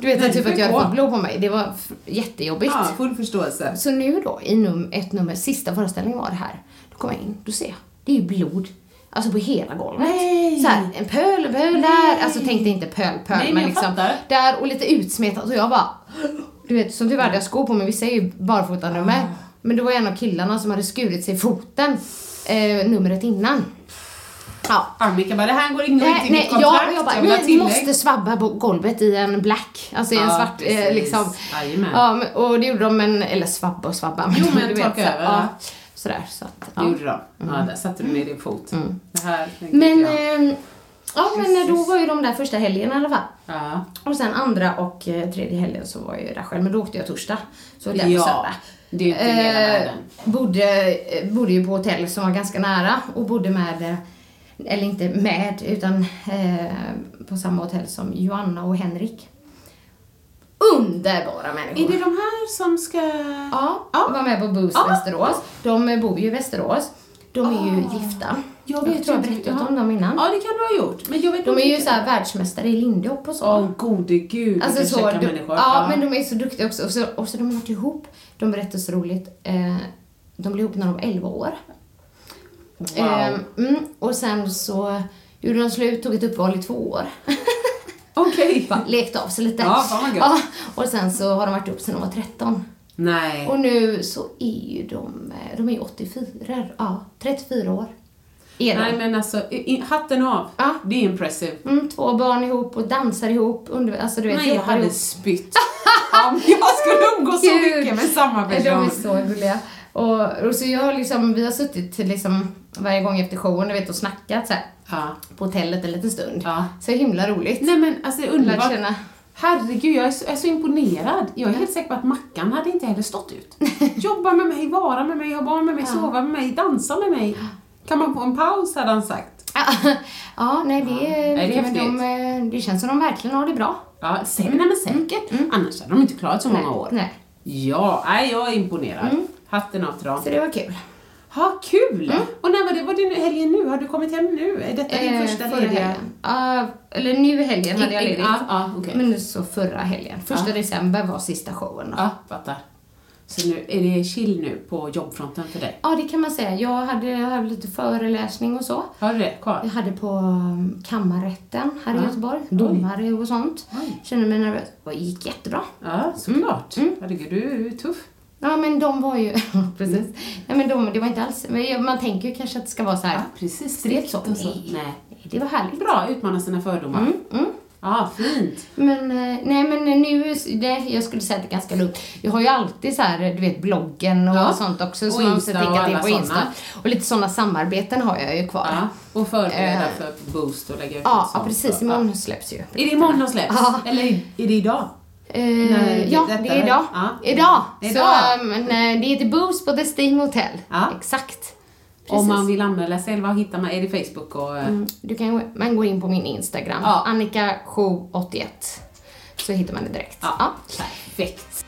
du vet Nej, typ att jag fått blod på mig. Det var jättejobbigt. Ja, full förståelse. Så nu då, i num ett nummer, sista föreställningen var det här. Då kom jag in, då ser jag, det är ju blod. Alltså på hela golvet. Nej. Så här, en pöl, en pöl där. Alltså tänkte inte pöl, pöl, Nej, men men liksom fattar. där och lite utsmetat och jag bara, du vet som tyvärr hade jag skor på mig, vissa är ju barfotanummer. Men det var en av killarna som hade skurit sig i foten eh, numret innan. Ja. Annika bara, det här går inte Nej, i nej, mitt kontrakt. jag, jag bara, ha ni tillägg." måste svabba på golvet i en black, alltså i en Ja, svart, eh, precis. liksom. Jajamän. Ja, men, och det gjorde de, men, eller svabba och svabba. Men Jo, de, men du vet, torka så här, över, ja, ja. Sådär, så att, ja. Mm. gjorde de. Ja, där satte du ner din fot. Det här Men, jag. eh, ja men då var ju de där första helgen i alla fall. Ja. Och sen andra och eh, tredje helgen så var jag ju där själv, men då åkte jag torsdag. Så där på Ja, söndag. det är inte hela Eh, världen. bodde, eh, bodde ju på hotell som var ganska nära och bodde med, eh, eller inte med, utan eh, på samma hotell som Joanna och Henrik. Underbara människor! Är det de här som ska... Ja, Ja. var med på Boost Ja. Västerås. De bor ju i Västerås. De är ju gifta. Jag, vet tror jag berättat om dem innan. Ja, det kan du ha gjort. Men jag vet De är ju vilka. så här världsmästare i lindyhopp och så. Åh, gode gud. Alltså så, käcka de, människor. ja, men de är så duktiga också. Och så, och så de har varit ihop. De berättar så roligt. Eh, de blev ihop när de var 11 år. Wow. Eh, mm, och sen så gjorde de slut, tog ett uppehåll i två år. Okej. Bara lekte av sig lite. Ja, fan vad gött. ja, Och sen så har de varit ihop sedan de var 13. Nej. Och nu så är ju de, eh, de är ju 84, ja, 34 år. Är de. Nej, men alltså, i, i, hatten av. Ja. Det är impressive. Mm, två barn ihop och dansar ihop, under, alltså du vet, Nej, jag hade ihop. spytt. Om jag skulle umgås så Gud. mycket med samma Nej, De är person. så gulliga. Och, och så jag liksom, vi har suttit liksom varje gång efter showen, du vet, och snackat så här, Ja. på hotellet en liten stund. Ja. Så himla roligt. Nej men alltså det är Lärt underbart. känna. Herregud, jag är, så, jag är så imponerad. Jag är helt säker på att Mackan hade inte heller stått ut. Jobba med mig, vara med mig, ha barn med mig, sova med mig, dansa med mig. Kan man få en paus hade han sagt. ja, nej det, Nej, det är men de, eh, det känns som de verkligen har det bra. Ja, sä- nej, men säkert. Annars hade de inte klarat så många nej, år. Nej, Ja, nej, jag är imponerad. Hatten av till dem. så det var kul. Ha, kul! Och när var det? Var det nu- helgen nu? Har du kommit hem nu? Är detta din Eh, första förra lediga? helgen. Ja, eller nu i helgen hade jag I- i- ledigt. ja, ja, okej. Men så förra helgen. Första Ja. december var sista showen. Ja, fattar. Så nu är det chill nu på jobbfronten för dig? Ja, det kan man säga. Jag hade, jag hade lite föreläsning och så. Har du det Jag kvar? hade på um, kammarrätten här i Ja. Göteborg. Oj. Domare och sånt. Oj. Kände mig nervös. Det gick jättebra. Ja, såklart. Herregud, du är tuff. Ja, men de var ju... precis. Nej, men de, det var inte alls... Man tänker ju kanske att det ska vara så här... Ja, precis. Strikt så. och så. Nej. Nej. Det var härligt. Bra, utmana sina fördomar. Mm. Ja, fint. Men, eh, nej men nu, det, jag skulle säga att det är ganska lugnt. Jag har ju alltid så här, du vet bloggen och Ja. sånt också Och som man måste tänka och alla på Insta. såna. Och lite sådana samarbeten har jag ju kvar. Ja, och förbereda Eh. för boost och lägga ut Ja, ja precis. Ja. Imorgon släpps ju. Är det imorgon de släpps? Ja. Eller är det idag? Eh, Nej, ja, det är idag. Ja. Idag. Idag. Så, men, eh, det heter Boost på The Sting Hotel. Ja. Exakt. Om man Precis. vill anmäla sig, eller vad hittar man? Är det Facebook och... eh, Mm, Du kan, gå- man går in på min Instagram, Ja. Annika781. Så hittar man det direkt. Ja, perfekt.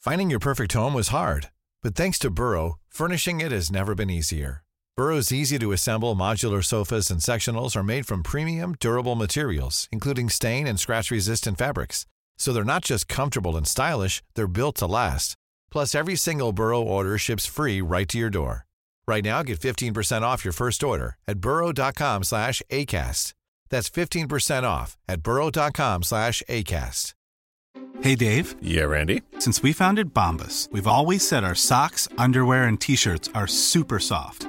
Finding your perfect home was hard, but thanks to Burrow, furnishing it has never been easier. Burrow's easy to assemble modular sofas and sectionals are made from premium, durable materials, including stain and scratch resistant fabrics. So they're not just comfortable and stylish, they're built to last. Plus, every single Burrow order ships free right to your door. Right now, get 15% off your first order at burrow.com slash ACAST. That's 15% off at burrow.com slash ACAST. Hey Dave, Yeah, Randy. since we founded Bombus, we've always said our socks, underwear, and t shirts are super soft.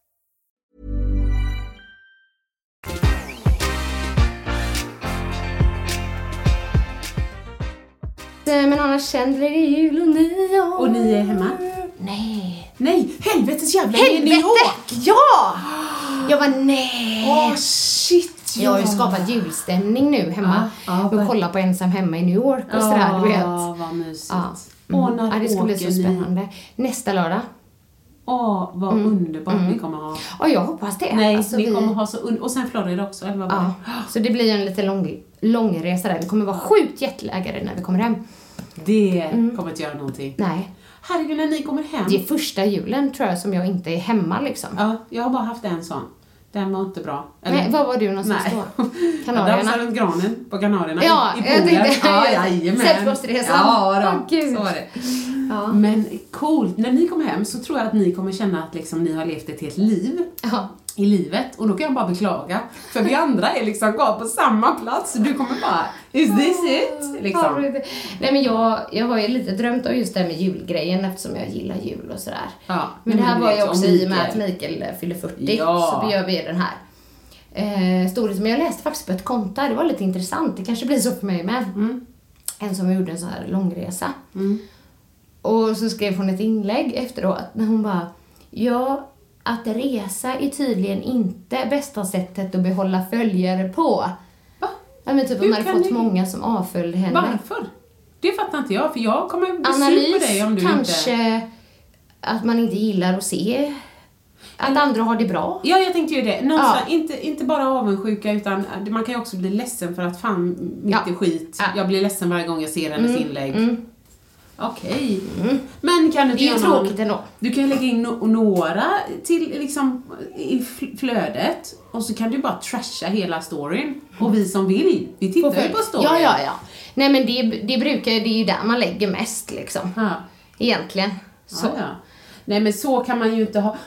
Men annars blir det jul och nyår. Och ni är hemma? Nej. Nej, helvetes jävla ni i New Helvete! York! Ja! Jag var nej. Åh, shit! Jag har ju skapat julstämning nu hemma. Ja, ja, och kolla på Ensam hemma i New York och sådär, du vet. Ja, vad mysigt. Ja. Mm. när ja, det ska bli så ni? spännande. Nästa lördag. Åh, vad underbart ni kommer ha. Ja, jag hoppas det. Nej, Alltså, ni vi- kommer ha så un- Och sen Florida också, eller vad var Ja, det? så det blir en lite lång, lång resa där. Vi kommer vara sjukt jetlaggade när vi kommer hem. Det kommer inte göra någonting. Nej, Herregud, när ni kommer hem. det är första julen tror jag som jag inte är hemma liksom. Ja, jag har bara haft en sån. Den var inte bra. Eller- Nej, var var du någonstans Nej. då? Jag Kanarierna? dansade runt granen på Kanarierna Ja, i, i jag tänkte- Ja. Sällskapsresan. Ja, då, Åh, Gud. så var det. Ja. Men coolt, när ni kommer hem så tror jag att ni kommer känna att liksom, ni har levt ett helt liv Ja. I livet och då kan jag bara beklaga. För vi andra är liksom kvar på samma plats och du kommer bara, is this it? Liksom. Nej men jag, jag har ju lite drömt om just det här med julgrejen eftersom jag gillar jul och sådär. Ja, Men det här var ju också i och med att Mikael. Eh, fyller 40 Ja. så gör vi den här eh, storheten. Men jag läste faktiskt på ett konto det var lite intressant. Det kanske blir så för mig med. Mm. En som gjorde en sån här långresa. Och så skrev hon ett inlägg efteråt när hon bara Ja, att resa är tydligen inte bästa sättet att behålla följare på. Va? Ja men typ Hur hon hade fått ni- många som avföljde henne. Varför? Det fattar inte jag, för jag kommer bli sur på Analys dig om du kanske inte... att man inte gillar att se Att andra har det bra. Ja, jag tänkte ju det. Någonstans, Ja. inte, inte bara avundsjuka utan man kan ju också bli ledsen för att fan, mitt Ja. i skit. Ja. Jag blir ledsen varje gång jag ser hennes inlägg. Mm. Okej. Men kan du inte Det är ju göra någon- tråkigt ändå. Du kan ju lägga in no- några till liksom i fl- flödet och så kan du bara trasha hela storyn. Och vi som vill, vi tittar ju på storyn. Ja, ja, ja. Nej men det, det brukar, det är ju där man lägger mest liksom. Ja. Egentligen. Så. Ja, ja. Nej men så kan man ju inte ha.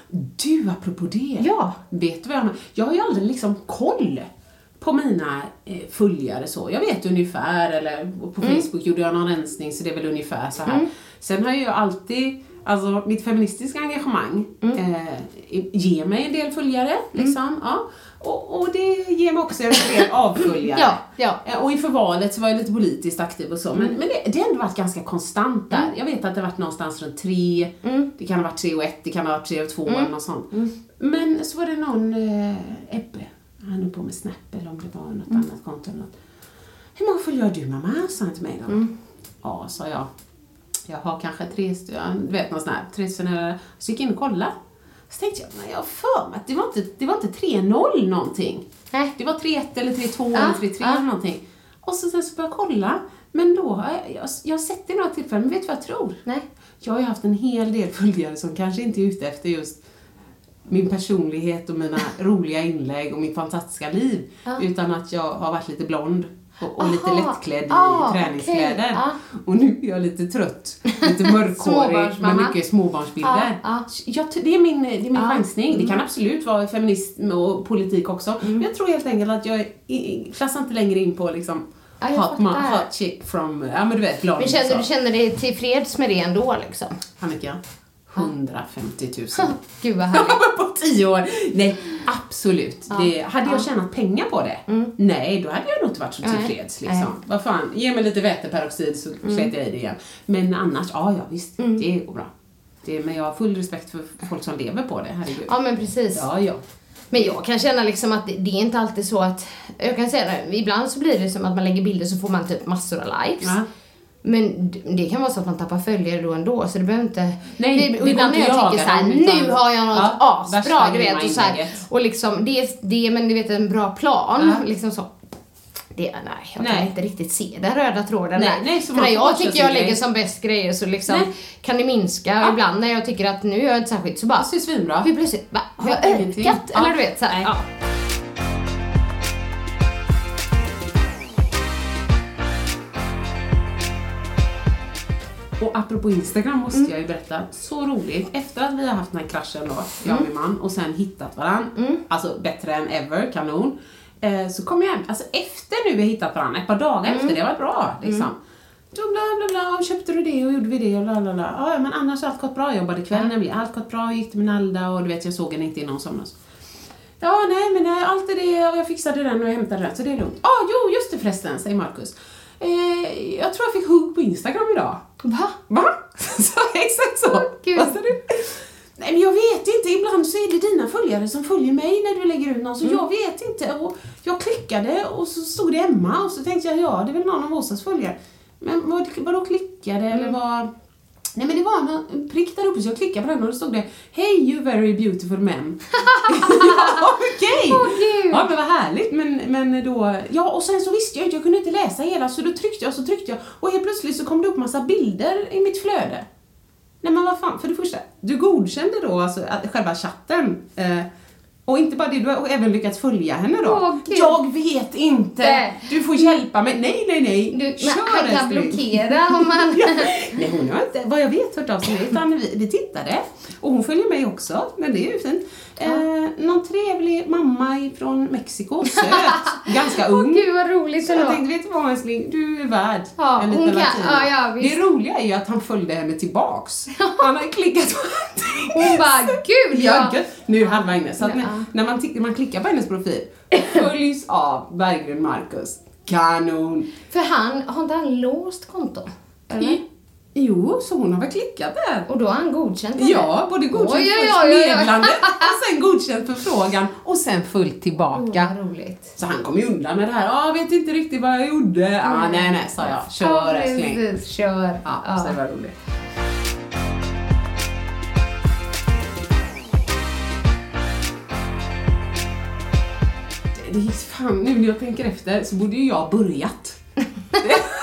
Du, apropå det. Ja. Vet du vad jag menar? Jag har ju aldrig liksom koll på mina eh, följare så. Jag vet ungefär, eller på Mm. Facebook gjorde jag någon rensning så det är väl ungefär så här. Sen har jag alltid, alltså mitt feministiska engagemang Mm. eh, ger mig en del följare, liksom. Ja. Och, och det ger mig också en del avföljare. Ja, ja. Eh, Och inför valet så var jag lite politiskt aktiv och så, men, men det, det har ändå varit ganska konstant där. Jag vet att det har varit någonstans runt tre, det kan ha varit tre och ett, det kan ha varit tre och två eller något sånt. Men så var det någon, eh, Ebbe, han är på med Snap eller om det var något annat konto eller något. Hur många följare har du mamma? sa han till mig då. Ja, sa jag. Jag har kanske tre stycken, du vet någon sån här, tre stycken. Så gick jag in och kollade. Så tänkte jag, nej jag har för mig att det var inte, det var inte 3-0 någonting. Nej. Det var 3-1 eller 3-2 Ja, eller 3-3 ja. eller någonting. Och så sen så började jag kolla, men då har jag, jag, jag har sett det några tillfällen, men vet du vad jag tror? Nej. Jag har ju haft en hel del följare som kanske inte är ute efter just min personlighet och mina roliga inlägg och mitt fantastiska liv. Utan att jag har varit lite blond och, och lite lättklädd i Ah, träningskläder. okej. Ah. Och nu är jag lite trött, lite mörkhårig med mycket småbarnsbilder. Ah, ah. Jag, det är min, det är min Ah. chansning. Det kan absolut vara feminism och politik också. Mm. Men jag tror helt enkelt att jag klassar inte längre in på liksom Ja, hot, ma- fattar. hot chick from, ja men du vet, blond. Men känner så. du känner dig tillfreds med det ändå liksom? Annika? 150 000. Gud vad härligt. Tio år. Nej, absolut. Det, hade jag Ja. tjänat pengar på det? Nej, då hade jag nog inte varit så Nej. tillfreds. Nej. Liksom. Vad fan, ge mig lite väteperoxid så slet jag i det igen. Men annars, ja, ja visst, det går bra. Det, men jag har full respekt för folk som lever på det, herregud. Ja men precis. Ja, ja. Men jag kan känna liksom att det, det är inte alltid så att, jag kan säga det, ibland så blir det som att man lägger bilder så får man typ massor av likes. Ja. Men det kan vara så att man tappar följare då ändå, så det behöver inte... Nej, det, det och ibland när jag tycker jaga såhär, nu har jag något Ja, asbra, du vet, och så här, inlägget. och liksom, det, är- det, men du vet en bra plan, Ja. liksom så. Det, nej, jag kan Nej. inte riktigt se den röda tråden Nej, där. nej, För när jag tycker jag lägger som bäst grejer så liksom Nej. kan det minska. Ja. Ibland när jag tycker att nu gör jag inte särskilt så bara, Det ser svinbra. hur plötsligt, va? Har jag ökat? Eller du vet såhär, ja. Och apropå Instagram måste jag ju berätta, så roligt. Efter att vi har haft den här kraschen då, jag och min man, och sen hittat varandra, alltså bättre än ever, kanon. Eh, så kom jag hem, alltså efter nu vi har hittat varandra, ett par dagar efter, det var bra liksom. Då bla bla bla, köpte du det och gjorde vi det och la la la. Ja, men annars har allt gått bra, jag jobbade kväll nämligen, allt gått bra, gick till min Alda och du vet jag såg henne inte innan hon somnade. Ja, nej men nej, allt är det och jag fixade den och jag hämtade den så det är lugnt. Ja, ah, jo just det förresten, säger Marcus. Eh, jag tror jag fick hugg på Instagram idag. Va? Va? så, exakt så. Åh, Gud. Vad sa du? Nej men jag vet inte, ibland så är det dina följare som följer mig när du lägger ut någon, så jag vet inte. Och jag klickade och så stod det Emma och så tänkte jag, ja det är väl någon av Åsas följare. Men vad, vadå klickade eller vad? Nej men det var en prick där uppe så jag klickade på den och då stod det Hey you very beautiful men. ja okej! Åh, Gud. Ja men vad härligt men, men då, ja och sen så visste jag inte, jag kunde inte läsa hela så då tryckte jag så tryckte jag och helt plötsligt så kom det upp massa bilder i mitt flöde. Nej men vad fan, för det första, du godkände då alltså att, själva chatten. Eh, och inte bara det, du har även lyckats följa henne då. Åh, jag vet inte! Nej. Du får hjälpa mig. Nej, nej, nej. Du, Kör han kan blockera om man... Ja. Nej, hon har inte, vad jag vet, hört av sig utan vi, vi tittade. Och hon följer mig också, men det är ju fint. Eh, någon trevlig mamma från Mexiko, söt, ganska ung. Åh gud vad roligt Så jag tänkte, vet du vad älskling, du är värd Ja, en liten latina. ja, ja, visst. Det roliga är ju att han följde henne tillbaks. Han har klickat på Hon bara, gud Ja, ja. Nu halva inne. Så att när, när man, man klickar på hennes profil följs av Berggren Marcus. Kanon! För han, har inte han låst konto? Eller? I, Jo, så hon har väl klickat där. Och då har han godkänt det? Ja, både godkänt oj, oj, meddelandet och sen godkänt förfrågan och sen fullt tillbaka. Oh, roligt. Så han kom ju undan med det här, jag vet inte riktigt vad jag gjorde. Ah, mm. Ah, nej, nej, sa jag. Kör älskling. Ja. Kör. Ja, ja. Så det var roligt. Det gick fan, nu när jag tänker efter så borde ju jag börjat.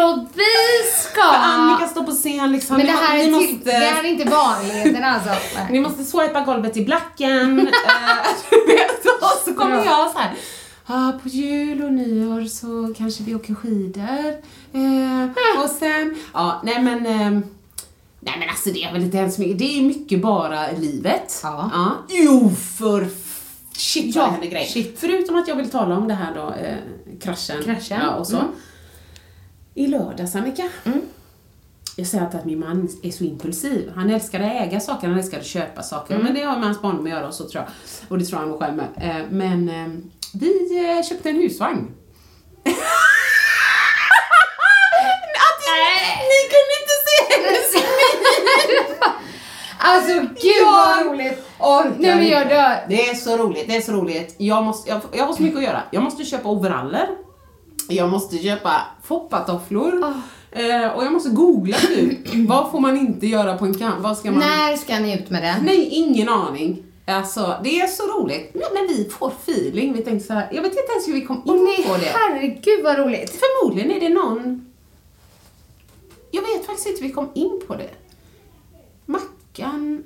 Ja, vi ska! För Annika står på scen liksom. Men det Ni här, ni är måste, till, det här är inte vanligheten alltså. Ni måste swipa golvet i blacken. eh, och så kommer Ja. jag så här. Ah, på jul och nyår så kanske vi åker skidor. Eh, och sen, ja, nej men ehm, Nej men alltså det är väl inte ens mycket, det är mycket bara livet. Ja. Jo för shit vad Ja, händer grejer. shit. Förutom att jag vill tala om det här då, eh, kraschen. Kraschen. Ja, och så. Mm. I lördags Annika. Jag säger alltid att min man är så impulsiv. Han älskar att äga saker, han älskar att köpa saker. Mm. Men det har med hans barndom att göra och så tror jag. Och det tror han själv med. Eh, Men eh, vi eh, köpte en husvagn. att ni, ni kunde inte se hennes Alltså gud vad roligt! orkar Nej men jag dör. Det är så roligt, det är så roligt. Jag, måste, jag, jag har så mycket att göra. Jag måste köpa overaller. Jag måste köpa foppatofflor. Ah. Eh, och jag måste googla nu. vad får man inte göra på en kamp? Vad ska man... När ska ni ut med den? Nej, ingen aning. Alltså, det är så roligt. Men vi får feeling. Vi tänkte så här, jag vet inte ens hur vi kom in nej, på det. herregud vad roligt. Förmodligen är det någon... Jag vet faktiskt inte hur vi kom in på det. Mackan...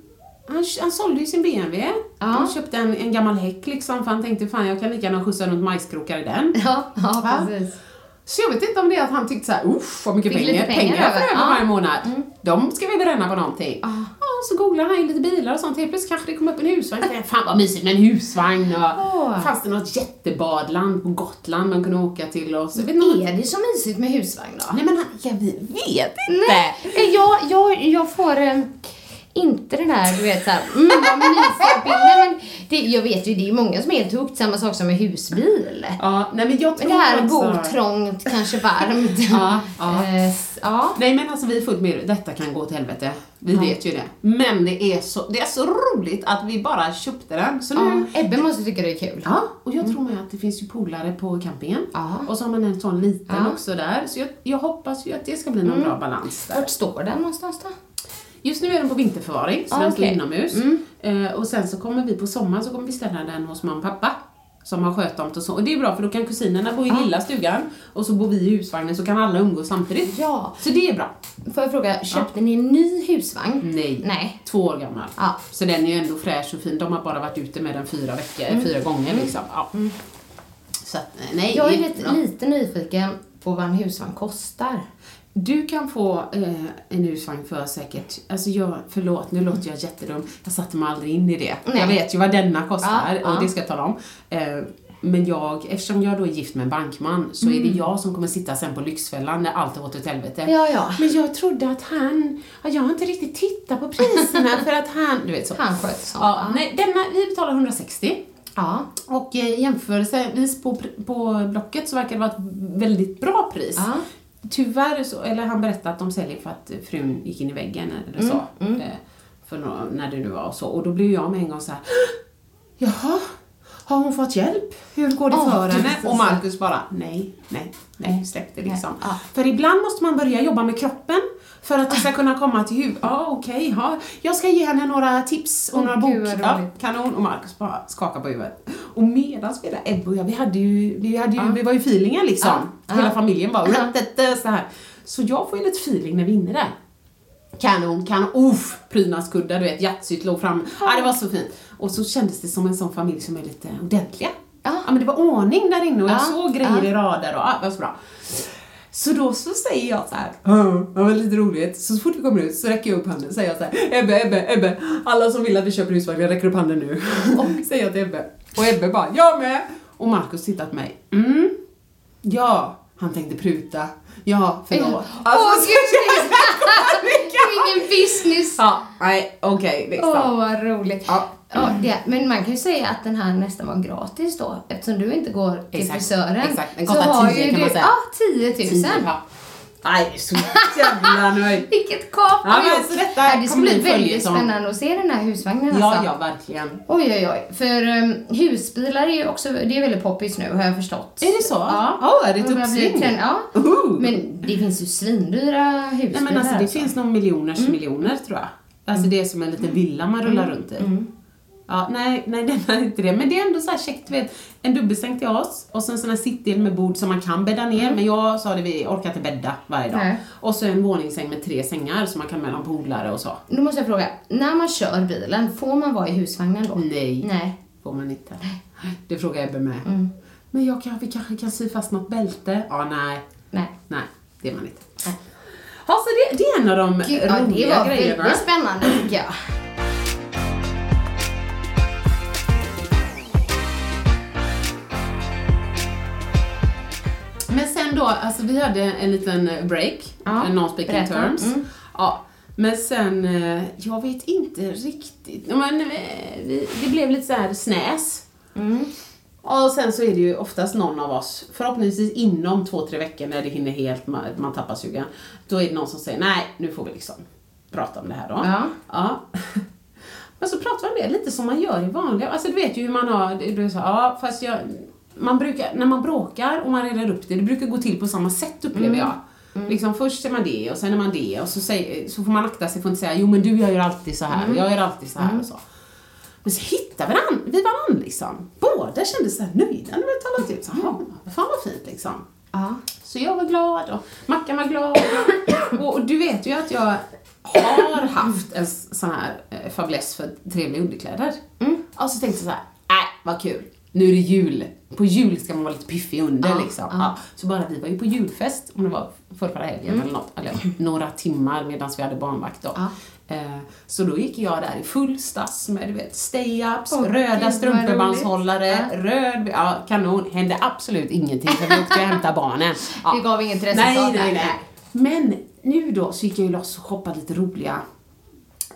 Han, han sålde ju sin BMW. Ja. Han köpte en, en gammal häck liksom, för han tänkte fan jag kan lika gärna skjutsa runt majskrokar i den. Ja, ja precis. Så jag vet inte om det är att han tyckte såhär, uff vad mycket Fick pengar, pengar pengar jag får över. varje månad. De ska vi bränna på någonting. Ah. Ja, så googlade han in lite bilar och sånt. Helt plötsligt kanske det kom upp en husvagn. Jag Fan vad mysigt med en husvagn. Och Åh. Fanns det något jättebadland på Gotland man kunde åka till och så. Jag vet Är det så mysigt med husvagn då? Nej men han- ja, vi vet inte. Nej, jag, jag, jag får eh, inte den här, du vet såhär, mm vad mysiga bilder. Men det, jag vet ju, det är många som är helt hooked, samma sak som med husbil. Ja, nej men jag tror Men det här också- bo trångt, kanske varmt. Ja, ja. Eh, ja. Nej men alltså vi är fullt med detta kan gå åt helvete. Vi vet ju det. Men det är, så, det är så roligt att vi bara köpte den. Så nu, ja. Ebbe måste tycka det är kul. Ja, och jag tror med att det finns ju polare på campingen. Ja. Och så har man en sån liten Ja. också där. Så jag, jag hoppas ju att det ska bli någon bra balans där. Vart står den någonstans då? Just nu är den på vinterförvaring, så Ah, den står okej. inomhus. Eh, och sen så kommer vi på sommaren så kommer vi ställa den hos mamma och pappa. Som har skötomt och så. Och det är bra för då kan kusinerna bo i lilla stugan och så bor vi i husvagnen så kan alla umgås samtidigt. Ja. Så det är bra. Får jag fråga, köpte ni en ny husvagn? Nej. Nej. Två år gammal. Ja. Så den är ju ändå fräsch och fin. De har bara varit ute med den fyra veckor, fyra gånger liksom. Ja. Så att, eh, nej. Jag är lite, lite nyfiken på vad en husvagn kostar. Du kan få eh, en husvagn för säkert, alltså jag, förlåt nu låter jag jättedum, jag satte mig aldrig in i det. Nej. Jag vet ju vad denna kostar Ja, och ja. det ska jag tala om. Eh, men jag, eftersom jag då är gift med en bankman så är det jag som kommer sitta sen på Lyxfällan när allt har gått åt helvete. Mm. Ja, ja. Men jag trodde att han, ja, jag har inte riktigt tittat på priserna för att han, du vet så. Han sköter sånt. Ja, nej, denna, vi betalar 160. Ja. Och eh, jämförelsevis på, på Blocket så verkar det vara ett väldigt bra pris. Ja. Tyvärr så, eller han berättade att de säljer för att frun gick in i väggen eller så. Mm, eh, För nå- när det nu var och så. Och då blev jag med en gång så här. Jaha, har hon fått hjälp? Hur går det Åh, för henne? Och. Marcus bara, nej, nej, nej, släpp det liksom. Nej, ja. För ibland måste man börja jobba med kroppen för att det ska kunna komma till huvudet. Ja, okej, ja. Jag ska ge henne några tips och Åh, några bok. Ja, kanon. Och Marcus bara skakar på huvudet. Och medan vi Ebbe och jag, vi hade ju, vi hade ju, Ja. vi var ju feelingen liksom. Ja, Hela familjen bara, så här. Så jag får ju lite feeling när vi är inne där. Kanon, kanon, uff, prydnadskuddar, du vet, Yatzyt låg fram. Ja, det var så fint. Och så kändes det som en sån familj som är lite ordentliga. Ja. men det var ordning där inne och jag Ja, såg grejer i rader och ja, det var så bra. Så då så säger jag så här, "Ja, det var lite roligt. Så, så fort vi kommer ut så räcker jag upp handen och säger jag så här, Ebbe, Ebbe, Ebbe, alla som vill att vi köper husvagn, jag räcker upp handen nu. Och säger jag till Ebbe. Och Ebbe bara, jag med! Och Markus tittar på mig, mm, ja, han tänkte pruta. Ja, förlåt. Åh Alltså, gud, det är ingen business. Ja, nej, okej, liksom. Åh, vad roligt. Ja. Ja, det, men man kan ju säga att den här nästan var gratis då, eftersom du inte går till Exakt, frisören. exakt. Den så kostar har 10 ju kan man säga. Ja, 10 000. Tio, ja. Nej, så jävla nöjd. Vilket kap Ja, men gjort. alltså detta Nej, Det ska bli väldigt följetong. spännande att se den här husvagnen Ja, alltså. ja, verkligen. Oj, oj, oj. För um, husbilar är ju också, det är väldigt poppis nu har jag förstått. Är det så? Ja. Ja, är det ett uppsving? Ja. Uhu. Men det finns ju svindyra husbilar Nej men alltså det alltså. finns nog miljoners miljoner tror jag. Alltså det är som en liten villa man rullar runt i. Ja, nej, nej den har inte det. Men det är ändå så här käckt, vet. En dubbelsäng till oss och sen sån här sittdel med bord som man kan bädda ner. Men jag sa det, vi orkar inte bädda varje dag. Nej. Och så en våningssäng med tre sängar som man kan mellan polare och så. Då måste jag fråga, när man kör bilen, får man vara i husvagnen då? Nej, Nej. får man inte. Det frågar Ebbe med. Men jag kan, vi kanske kan sy fast något bälte? Ja, nej. Nej. Nej, det är man inte. Ja, så det, det är en av de Gud, ja, det roliga var grejerna. väldigt spännande tycker jag. Men sen då, alltså vi hade en liten break, Ja, en non-speaking terms. Mm. Ja, men sen, eh, jag vet inte riktigt, men eh, vi, det blev lite så här snäs. Mm. Och sen så är det ju oftast någon av oss, förhoppningsvis inom två, tre veckor när det hinner helt, man, man tappar sugen, då är det någon som säger nej, nu får vi liksom prata om det här då. Ja. ja. Men så pratar man det lite som man gör i vanliga, alltså du vet ju hur man har, du sa, ja fast jag, man brukar, när man bråkar och man reder upp det, det brukar gå till på samma sätt upplever jag. Liksom först är man det och sen är man det och så, säger, så får man akta sig för att inte säga jo men du jag gör alltid så här, jag gör alltid så här och så. Men så hittade vi varann, vi varann liksom. Båda kände sig nöjda när vi talat ut. Så, "Jaha, fan vad fint liksom. Ja. Så jag var glad och Mackan var glad. Och, och du vet ju att jag har haft en sån här eh, fäbless för trevliga underkläder. Och så tänkte jag så här, nej vad kul. Nu är det jul. På jul ska man vara lite piffig under liksom. Ja, så bara vi var ju på julfest, om det var förra, förra helgen eller något, eller några timmar medan vi hade barnvakt då. Eh, Så då gick jag där i full stass med du vet, stay-ups, gud, röda strumpebandshållare, röd, ja kanon. Hände absolut ingenting för vi åkte och hämtade barnen. Ja. Det gav inget Nej, resultat nej, där. nej. Men nu då så gick jag ju loss och shoppade lite roliga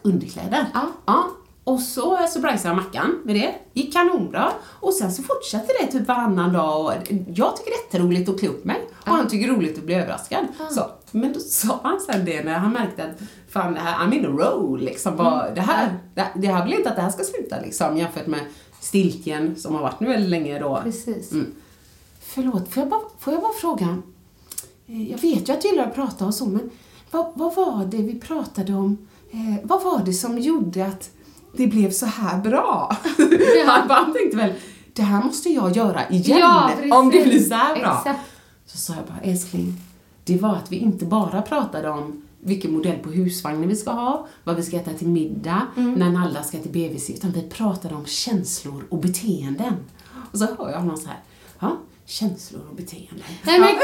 underkläder. Ja. Och så surprisade jag Mackan med det. Gick kanonbra. Och sen så fortsatte det typ varannan dag och jag tycker det är jätteroligt att klä upp mig och han tycker det är roligt att bli överraskad. Så, men då sa han sen det när han märkte att fan det här, I'm in a roll liksom. Bara, det, här, det, det här vill inte att det här ska sluta liksom jämfört med stiltjen som har varit nu väldigt länge då. Precis. Mm. Förlåt, får jag bara, får jag bara fråga? Eh, Jag vet ju att du gillar att prata och så, men vad, vad var det vi pratade om? Eh, vad var det som gjorde att det blev så här bra? han, han tänkte väl, det här måste jag göra igen Ja, om det blir så här bra. Exakt. Så sa jag bara, älskling, det var att vi inte bara pratade om vilken modell på husvagnen vi ska ha, vad vi ska äta till middag, Mm. när Nalla ska till BVC, utan vi pratade om känslor och beteenden. Och så hör jag honom så här, ja, känslor och beteenden. Nej men Ja.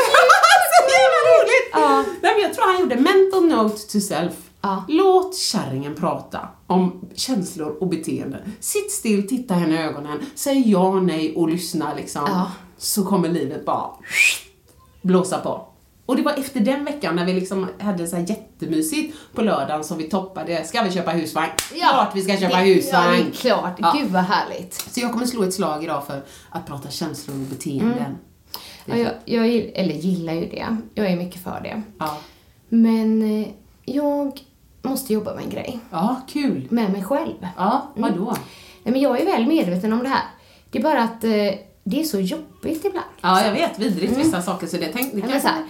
så jävla roligt! Ja. Nej, men jag tror han gjorde mental note to self. Ja. Låt kärringen prata om känslor och beteenden. Sitt still, titta henne i ögonen, säg ja, nej och lyssna liksom. Ja. Så kommer livet bara blåsa på. Och det var efter den veckan när vi liksom hade så här jättemysigt på lördagen som vi toppade, ska vi köpa husvagn? Klart vi ska köpa det, husvagn! Ja, det är klart. Ja. Gud vad härligt. Så jag kommer slå ett slag idag för att prata känslor och beteenden. Ja, jag, jag, eller gillar ju det. Jag är mycket för det. Ja. Men eh, jag måste jobba med en grej. ja, kul! Med mig själv. Ja, vadå? Nej, men jag är väl medveten om det här. Det är bara att eh, det är så jobbigt ibland. Ja, jag vet. Vidrigt vissa saker, så det tänkte jag så här,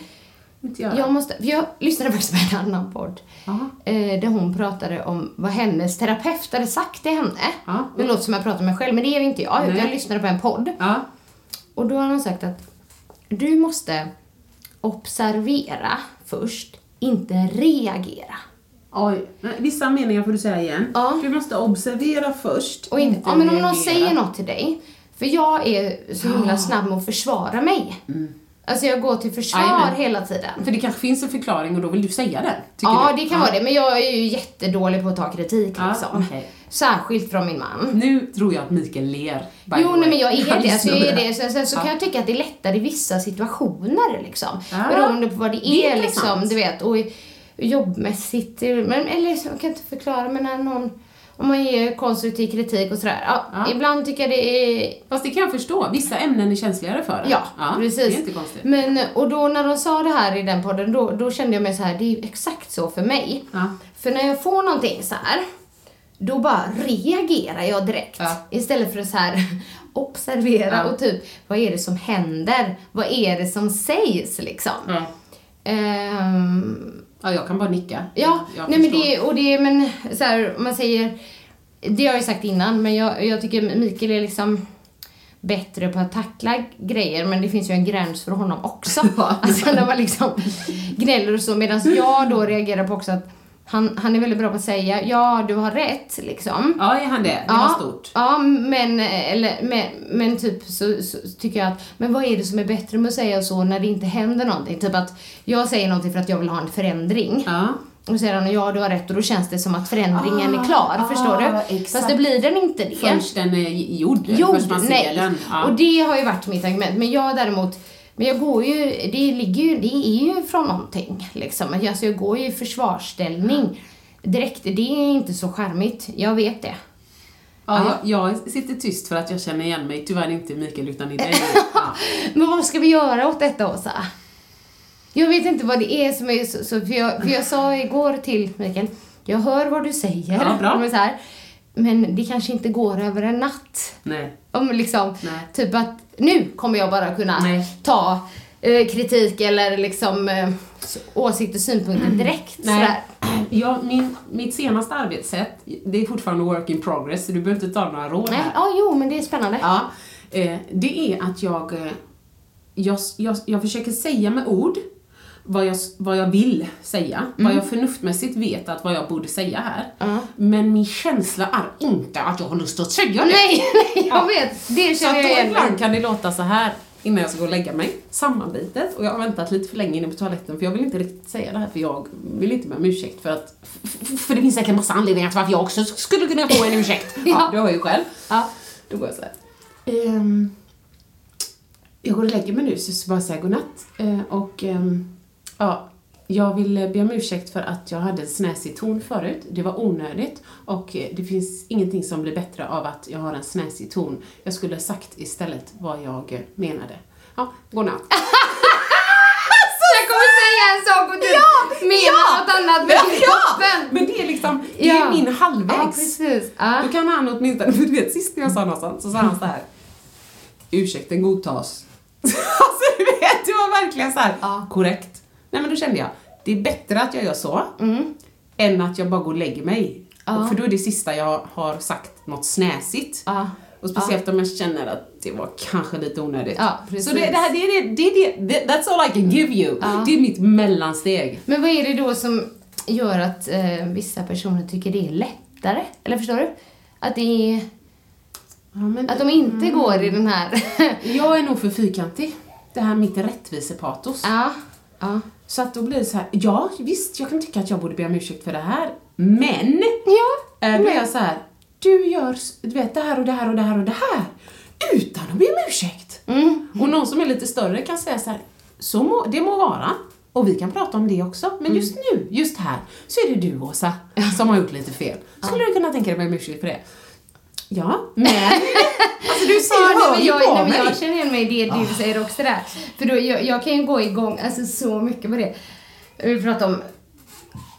inte göra. jag, måste, jag lyssnade faktiskt på en annan podd. Eh, där hon pratade om vad hennes terapeut hade sagt till henne. Ja. Det låter som jag pratar med mig själv, men det är inte jag. Utan Nej. jag lyssnade på en podd. Ja. Och då har hon sagt att du måste observera först, inte reagera. Oj. Vissa meningar får du säga igen. Ja. Du måste observera först. Och inte, ja, men om någon säger något till dig, för jag är så himla snabb med att försvara mig. Alltså jag går till försvar Jajamän. hela tiden. För det kanske finns en förklaring och då vill du säga den. Ja, du? det kan vara det, men jag är ju jättedålig på att ta kritik Ja, liksom. okej. Särskilt från min man. Nu tror jag att Mikael ler. Jo, nej men jag är det. Alltså, jag är det. Sen, sen så kan jag tycka att det är lättare i vissa situationer liksom. Ja, Beroende på vad det det är är intressant. liksom, du vet. Och jobbmässigt, men, eller så- jag kan inte förklara, men när någon, om man ger konstruktiv kritik och sådär. Ja, Ja. Ibland tycker jag det är Fast det kan jag förstå. Vissa ämnen är känsligare för det. Ja, precis. Det är inte konstigt. Men, och då när de sa det här i den podden, då, då kände jag mig så här, det är ju exakt så för mig. Ja. För när jag får någonting så här, då bara reagerar jag direkt. Ja. Istället för att så här observera Ja. och typ, vad är det som händer? Vad är det som sägs liksom? Ja. Ja, jag kan bara nicka. ja, jag nej men det, och det, men så här, man säger det har jag ju sagt innan, men jag, jag tycker Mikael är liksom bättre på att tackla grejer, men det finns ju en gräns för honom också. alltså när man liksom gnäller och så, medan jag då reagerar på också att han, han är väldigt bra på att säga ja, du har rätt liksom. Ja, är han det? Det var stort. Ja, men, eller, men, men typ så, så tycker jag att, men vad är det som är bättre med att säga så när det inte händer någonting? Typ att jag säger någonting för att jag vill ha en förändring. Ja. Och säger han ja, du har rätt och då känns det som att förändringen Ah, är klar, ah, förstår du? exakt. Fast det blir den inte det. Förrän den är gjord. Gjord, först man ser nej. den. Ja. Och det har ju varit mitt argument. Men jag däremot, men jag går ju, det ligger ju, det är ju från någonting liksom. Alltså jag går ju i försvarsställning direkt. Det är inte så charmigt, jag vet det. Ja, jag, jag sitter tyst för att jag känner igen mig, tyvärr inte Mikael utan i dig. Ja. Men vad ska vi göra åt detta Åsa? Jag vet inte vad det är som är så, så för, jag, för jag sa igår till Mikael, jag hör vad du säger. Ja, bra. Men, så här, men det kanske inte går över en natt. Nej. Om liksom, Nej. typ att nu kommer jag bara kunna Nej. ta eh, kritik eller liksom eh, s- åsikt och synpunkter direkt. Nej. Sådär. Ja, min, mitt senaste arbetssätt, det är fortfarande work in progress, så du behöver inte ta några råd Nej, ja, jo, men det är spännande. Ja, eh, det är att jag, eh, jag, jag, jag försöker säga med ord vad jag, vad jag vill säga, vad jag förnuftmässigt vet att vad jag borde säga här. Men min känsla är inte att jag har lust att säga det. Nej, nej, jag Ja. vet. Det Så känner jag igen. ibland kan det låta så här innan jag ska gå och lägga mig, sammanbitet, och jag har väntat lite för länge inne på toaletten för jag vill inte riktigt säga det här för jag vill inte be om ursäkt för att, för det finns säkert massa anledningar till varför jag också skulle kunna få en ursäkt. ja, Ja. du har ju själv. Ja. Då går jag så här. Ehm, jag går och lägger mig nu så så bara säger jag godnatt. Eh, och ehm, ja, jag vill be om ursäkt för att jag hade en snäsig ton förut. Det var onödigt och det finns ingenting som blir bättre av att jag har en snäsig ton. Jag skulle ha sagt istället vad jag menade. Ja, godnatt. Jag kommer säga en sak och du menar något annat med kroppen. Men det är liksom, det Ja. är min Ja, halvvägs. precis. Ja. Då kan han åtminstone, för du vet sist när jag sa något sånt så sa han så här. Ursäkten godtas. alltså du vet, det var verkligen så här Ja. korrekt. Nej men då kände jag, det är bättre att jag gör så än att jag bara går och lägger mig. Mm. Ja. För då är det sista jag har sagt något snäsigt. Ja. Och speciellt om jag känner att det var kanske lite onödigt. Så det, det här, det är det, det, det, that's all I can give you. Det är mitt mellansteg. Men vad är det då som gör att eh, vissa personer tycker det är lättare? Eller förstår du? Att det är... Ja, men, Att de inte går i den här... Jag är nog för fyrkantig. Det här mitt rättvisepatos. ja. Ja. Så att då blir det så här, ja visst jag kan tycka att jag borde be om ursäkt för det här, men Ja. eh, då är jag så här, du gör du vet det här och det här och det här och det här utan att be om ursäkt. Mm. Och någon som är lite större kan säga så här, så må, det må vara. Och vi kan prata om det också, men Mm. just nu, just här, så är det du Åsa som har gjort lite fel. Skulle du kunna tänka dig att be om ursäkt för det? Ja, men... alltså du ser, Ja, hör jag, på nej, mig. jag känner igen mig i det du säger också där. För då, jag, jag kan ju gå igång alltså, så mycket på det. Vi pratar om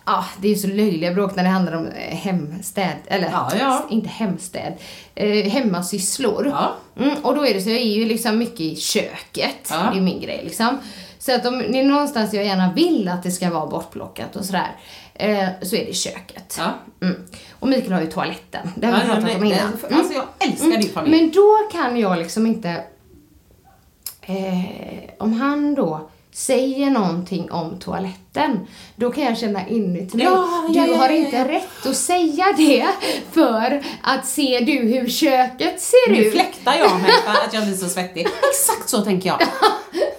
Ja, det är ju så löjliga bråk när det handlar om eh, hemstäd, eller Ja, ja. inte hemstäd, eh, hemmasysslor. Ja. Mm, och då är det så, jag är ju liksom mycket i köket, Ja. det är ju min grej liksom. Så att om det är någonstans jag gärna vill att det ska vara bortplockat och sådär, eh, så är det köket. Ja. Mm. Och Mikael har ju toaletten, det har vi Ja, pratat nej, om innan. nej, Alltså jag älskar din familj. Men då kan jag liksom inte... Eh, om han då säger någonting om toaletten, då kan jag känna inuti mig, Ja, du ja, har ja, inte rätt att säga det för att ser du hur köket ser Nu ut? fläktar jag mig för att jag blir så svettig. Exakt så tänker jag.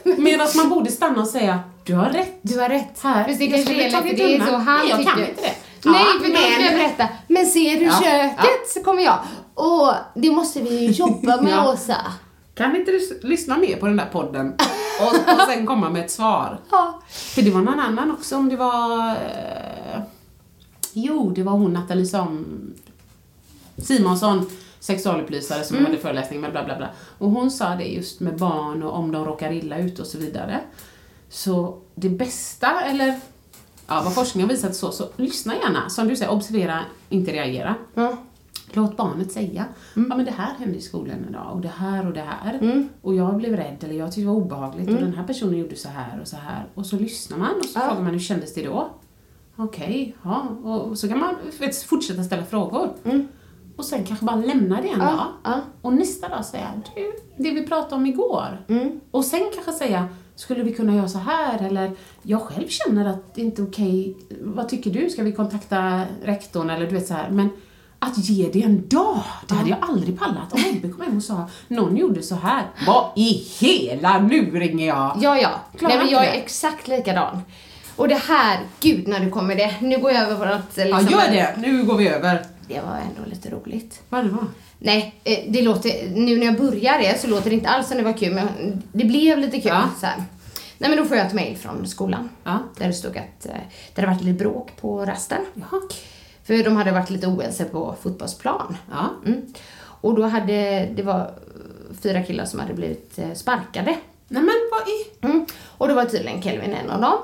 Medan man borde stanna och säga, du har rätt. Du har rätt. Här, Fast det jag kanske är tagit det är så han Nej, jag tycker. kan inte det. Nej, Ja, för då ska jag berätta. Men ser du Ja, köket ja. så kommer jag. Åh, det måste vi ju jobba med Ja. Åsa. Kan inte du lyssna mer på den där podden och, och sen komma med ett svar? Ja. För det var någon annan också, om det var... Eh, jo, det var hon Nathalie som, Simonsson, sexualupplysare som hade föreläsning med bla bla bla. Och hon sa det just med barn och om de råkar illa ut och så vidare. Så det bästa, eller ja, vad forskningen har visat så, så lyssna gärna. Som du säger, observera, inte reagera. Ja. Låt barnet säga, ja men det här hände i skolan idag och det här och det här. Och jag blev rädd eller jag tyckte det var obehagligt och den här personen gjorde så här och så här. Och så lyssnar man och så frågar man hur kändes det då? Okej, ja. Och så kan man vet, fortsätta ställa frågor. och sen kanske bara lämna det en dag. Och nästa dag säga, du, det vi pratade om igår. Mm. Och sen kanske säga, skulle vi kunna göra så här? Eller, jag själv känner att det inte är okej. Vad tycker du? Ska vi kontakta rektorn? Eller du vet så här. Men att ge det en dag, det hade jag aldrig pallat. Om Ebbe kom hem och sa, någon gjorde så här. Vad i hela, nu ringer jag! Ja, ja. Klarar Nej, men jag är det. exakt likadan. Och det här, gud när du kommer det. Nu går jag över på något... Ja, Liksom, gör det! Nu går vi över. Det var ändå lite roligt. Vad det var? Nej, eh, det låter, nu när jag börjar det så låter det inte alls som det var kul, men det blev lite kul. Ja. Så här. Nej men då får jag ett mail från skolan. Ja. Där det stod att eh, det hade varit lite bråk på rasten. Jaha. För de hade varit lite oense på fotbollsplan. Ja. Mm. Och då hade, det var fyra killar som hade blivit eh, sparkade. Nej men vad i... Mm. Och då var tydligen Kelvin en av dem.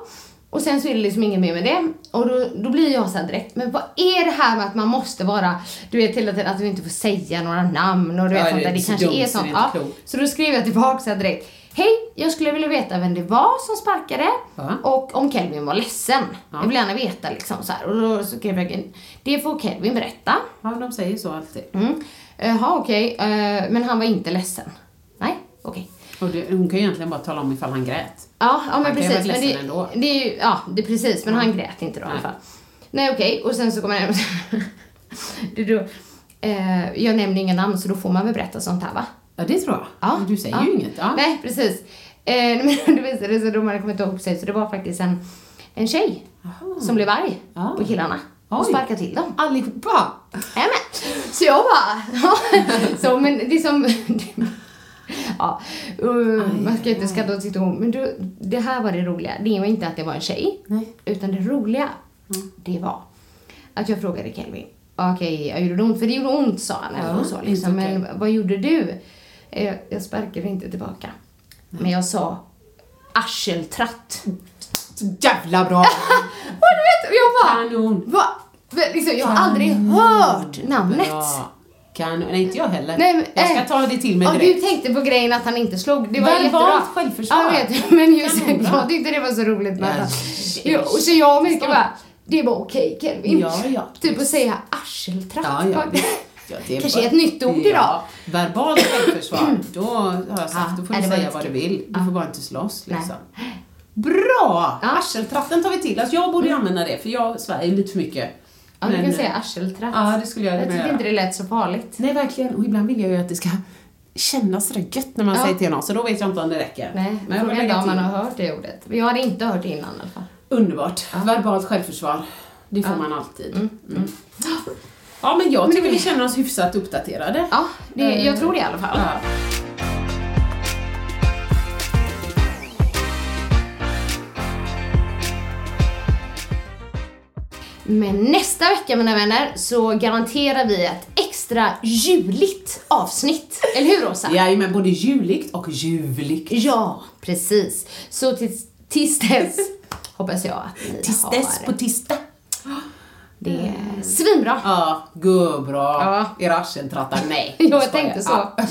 Och sen så är det liksom inget mer med det. Och då, då blir jag så här direkt, men vad är det här med att man måste vara, du vet hela tiden att du inte får säga några namn och du Ja, vet det sånt är där. Det kanske är så sånt. Ja. Så då skrev jag tillbaka så här direkt, hej, jag skulle vilja veta vem det var som sparkade Ja. och om Kelvin var ledsen. Ja. Jag vill gärna veta liksom så här. Och då skrev jag, det får Kelvin berätta. Ja, de säger så alltid. Mm. Jaha, okej, eh, men han var inte ledsen. Nej, okej. Och det, hon kan ju egentligen bara tala om ifall han grät. Ja, ja men ju precis. Men det, ändå. det är ju, ja, det är precis. Men han grät inte då i alla Nej. fall. Nej, okej. Och sen så kommer han det då, eh, Jag nämner inga namn så då får man väl berätta sånt här va? Ja, det tror jag. Ja. Du säger ja. ju inget. Ja. Nej, precis. Eh, men det visade sig de hade kommit ihop sig så det var faktiskt en, en tjej som blev arg Ja. på killarna. Och sparkade till dem. Allihopa! Nämen. Så jag bara, så men det är som, ja, uh, man ska inte skratta åt ord, men du, det här var det roliga. Det var inte att det var en tjej, Nej. utan det roliga, det var att jag frågade Kelvin, okej, jag gjorde det ont? För det gjorde ont sa han, Ja, så, liksom. okej. men vad gjorde du? Eh, Jag sparkade inte tillbaka. Men jag sa arseltratt. Så jävla bra! Och du vet, jag bara, Kanon! va? Liksom, jag har aldrig hört namnet. Bra. Kanon. Nej, inte jag heller. Nej, men, jag ska eh, ta det till mig Ja, direkt. du tänkte på grejen att han inte slog. Det var Verbalt jättebra. självförsvar. Ja, jag vet. Men just jag tyckte det var så roligt med Ja, att det- ja, och Så jag och Mikael bara, det var okej Kelvin. Ja, ja. Typ att säga arseltratt. Ja, ja. det- ja, det är Kanske bara- ett nytt ord idag. Ja, verbalt självförsvar. Då har jag sagt, Ja, då får ja, du säga vad du vill. Du Ja. får bara inte slåss Nej. liksom. Bra! Ja. Arseltratten tar vi till. Alltså, jag borde ju använda det, för jag svär lite för mycket. Ja, du kan säga eh, arseltratt. Ja, det skulle jag Jag tyckte inte det lät så farligt. Nej, verkligen. Och ibland vill jag ju att det ska kännas sådär gött när man Ja. säger till någon, så då vet jag inte om det räcker. Nej, Men jag frågan är om man har hört det ordet. Jag hade inte hört det innan i alla fall. Underbart. Verbalt självförsvar. Det får man alltid. Mm. Ja, men jag Men tycker vi känner oss hyfsat uppdaterade. Ja, det, jag tror det i alla fall. Ja. Men nästa vecka mina vänner så garanterar vi ett extra juligt avsnitt. Eller hur Rosa? Jajamän, både juligt och ljuvligt. Ja, precis. Så tills, tills dess hoppas jag att ni Tills har dess på tisdag. det är svinbra. Ja, gubbra. Ja. Era arseltrattar, nej. Jo, jag tänkte så. Ja. Jag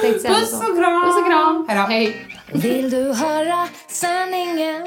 tänkte Puss så. och kram. Puss och kram. Hejdå. Hej. Vill du höra sanningen?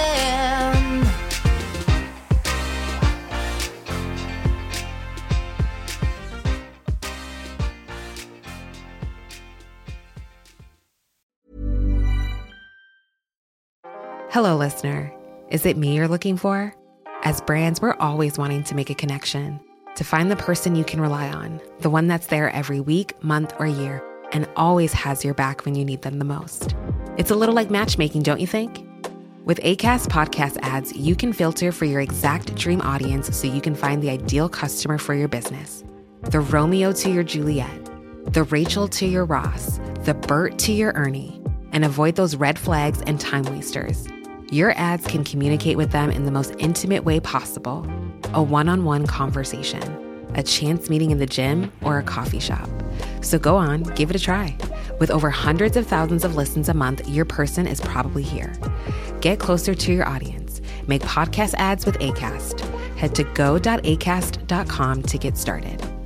Hello, listener. Is it me you're looking for? As brands, we're always wanting to make a connection to find the person you can rely on, the one that's there every week, month, or year, and always has your back when you need them the most. It's a little like matchmaking, don't you think? With ACAST podcast ads, you can filter for your exact dream audience so you can find the ideal customer for your business. The Romeo to your Juliet, the Rachel to your Ross, the Bert to your Ernie, and avoid those red flags and time wasters. Your ads can communicate with them in the most intimate way possible a one on one conversation. a chance meeting in the gym, or a coffee shop. So go on, give it a try. With over hundreds of thousands of listens a month, your person is probably here. Get closer to your audience. Make podcast ads with ACAST. Head to go.acast.com to get started.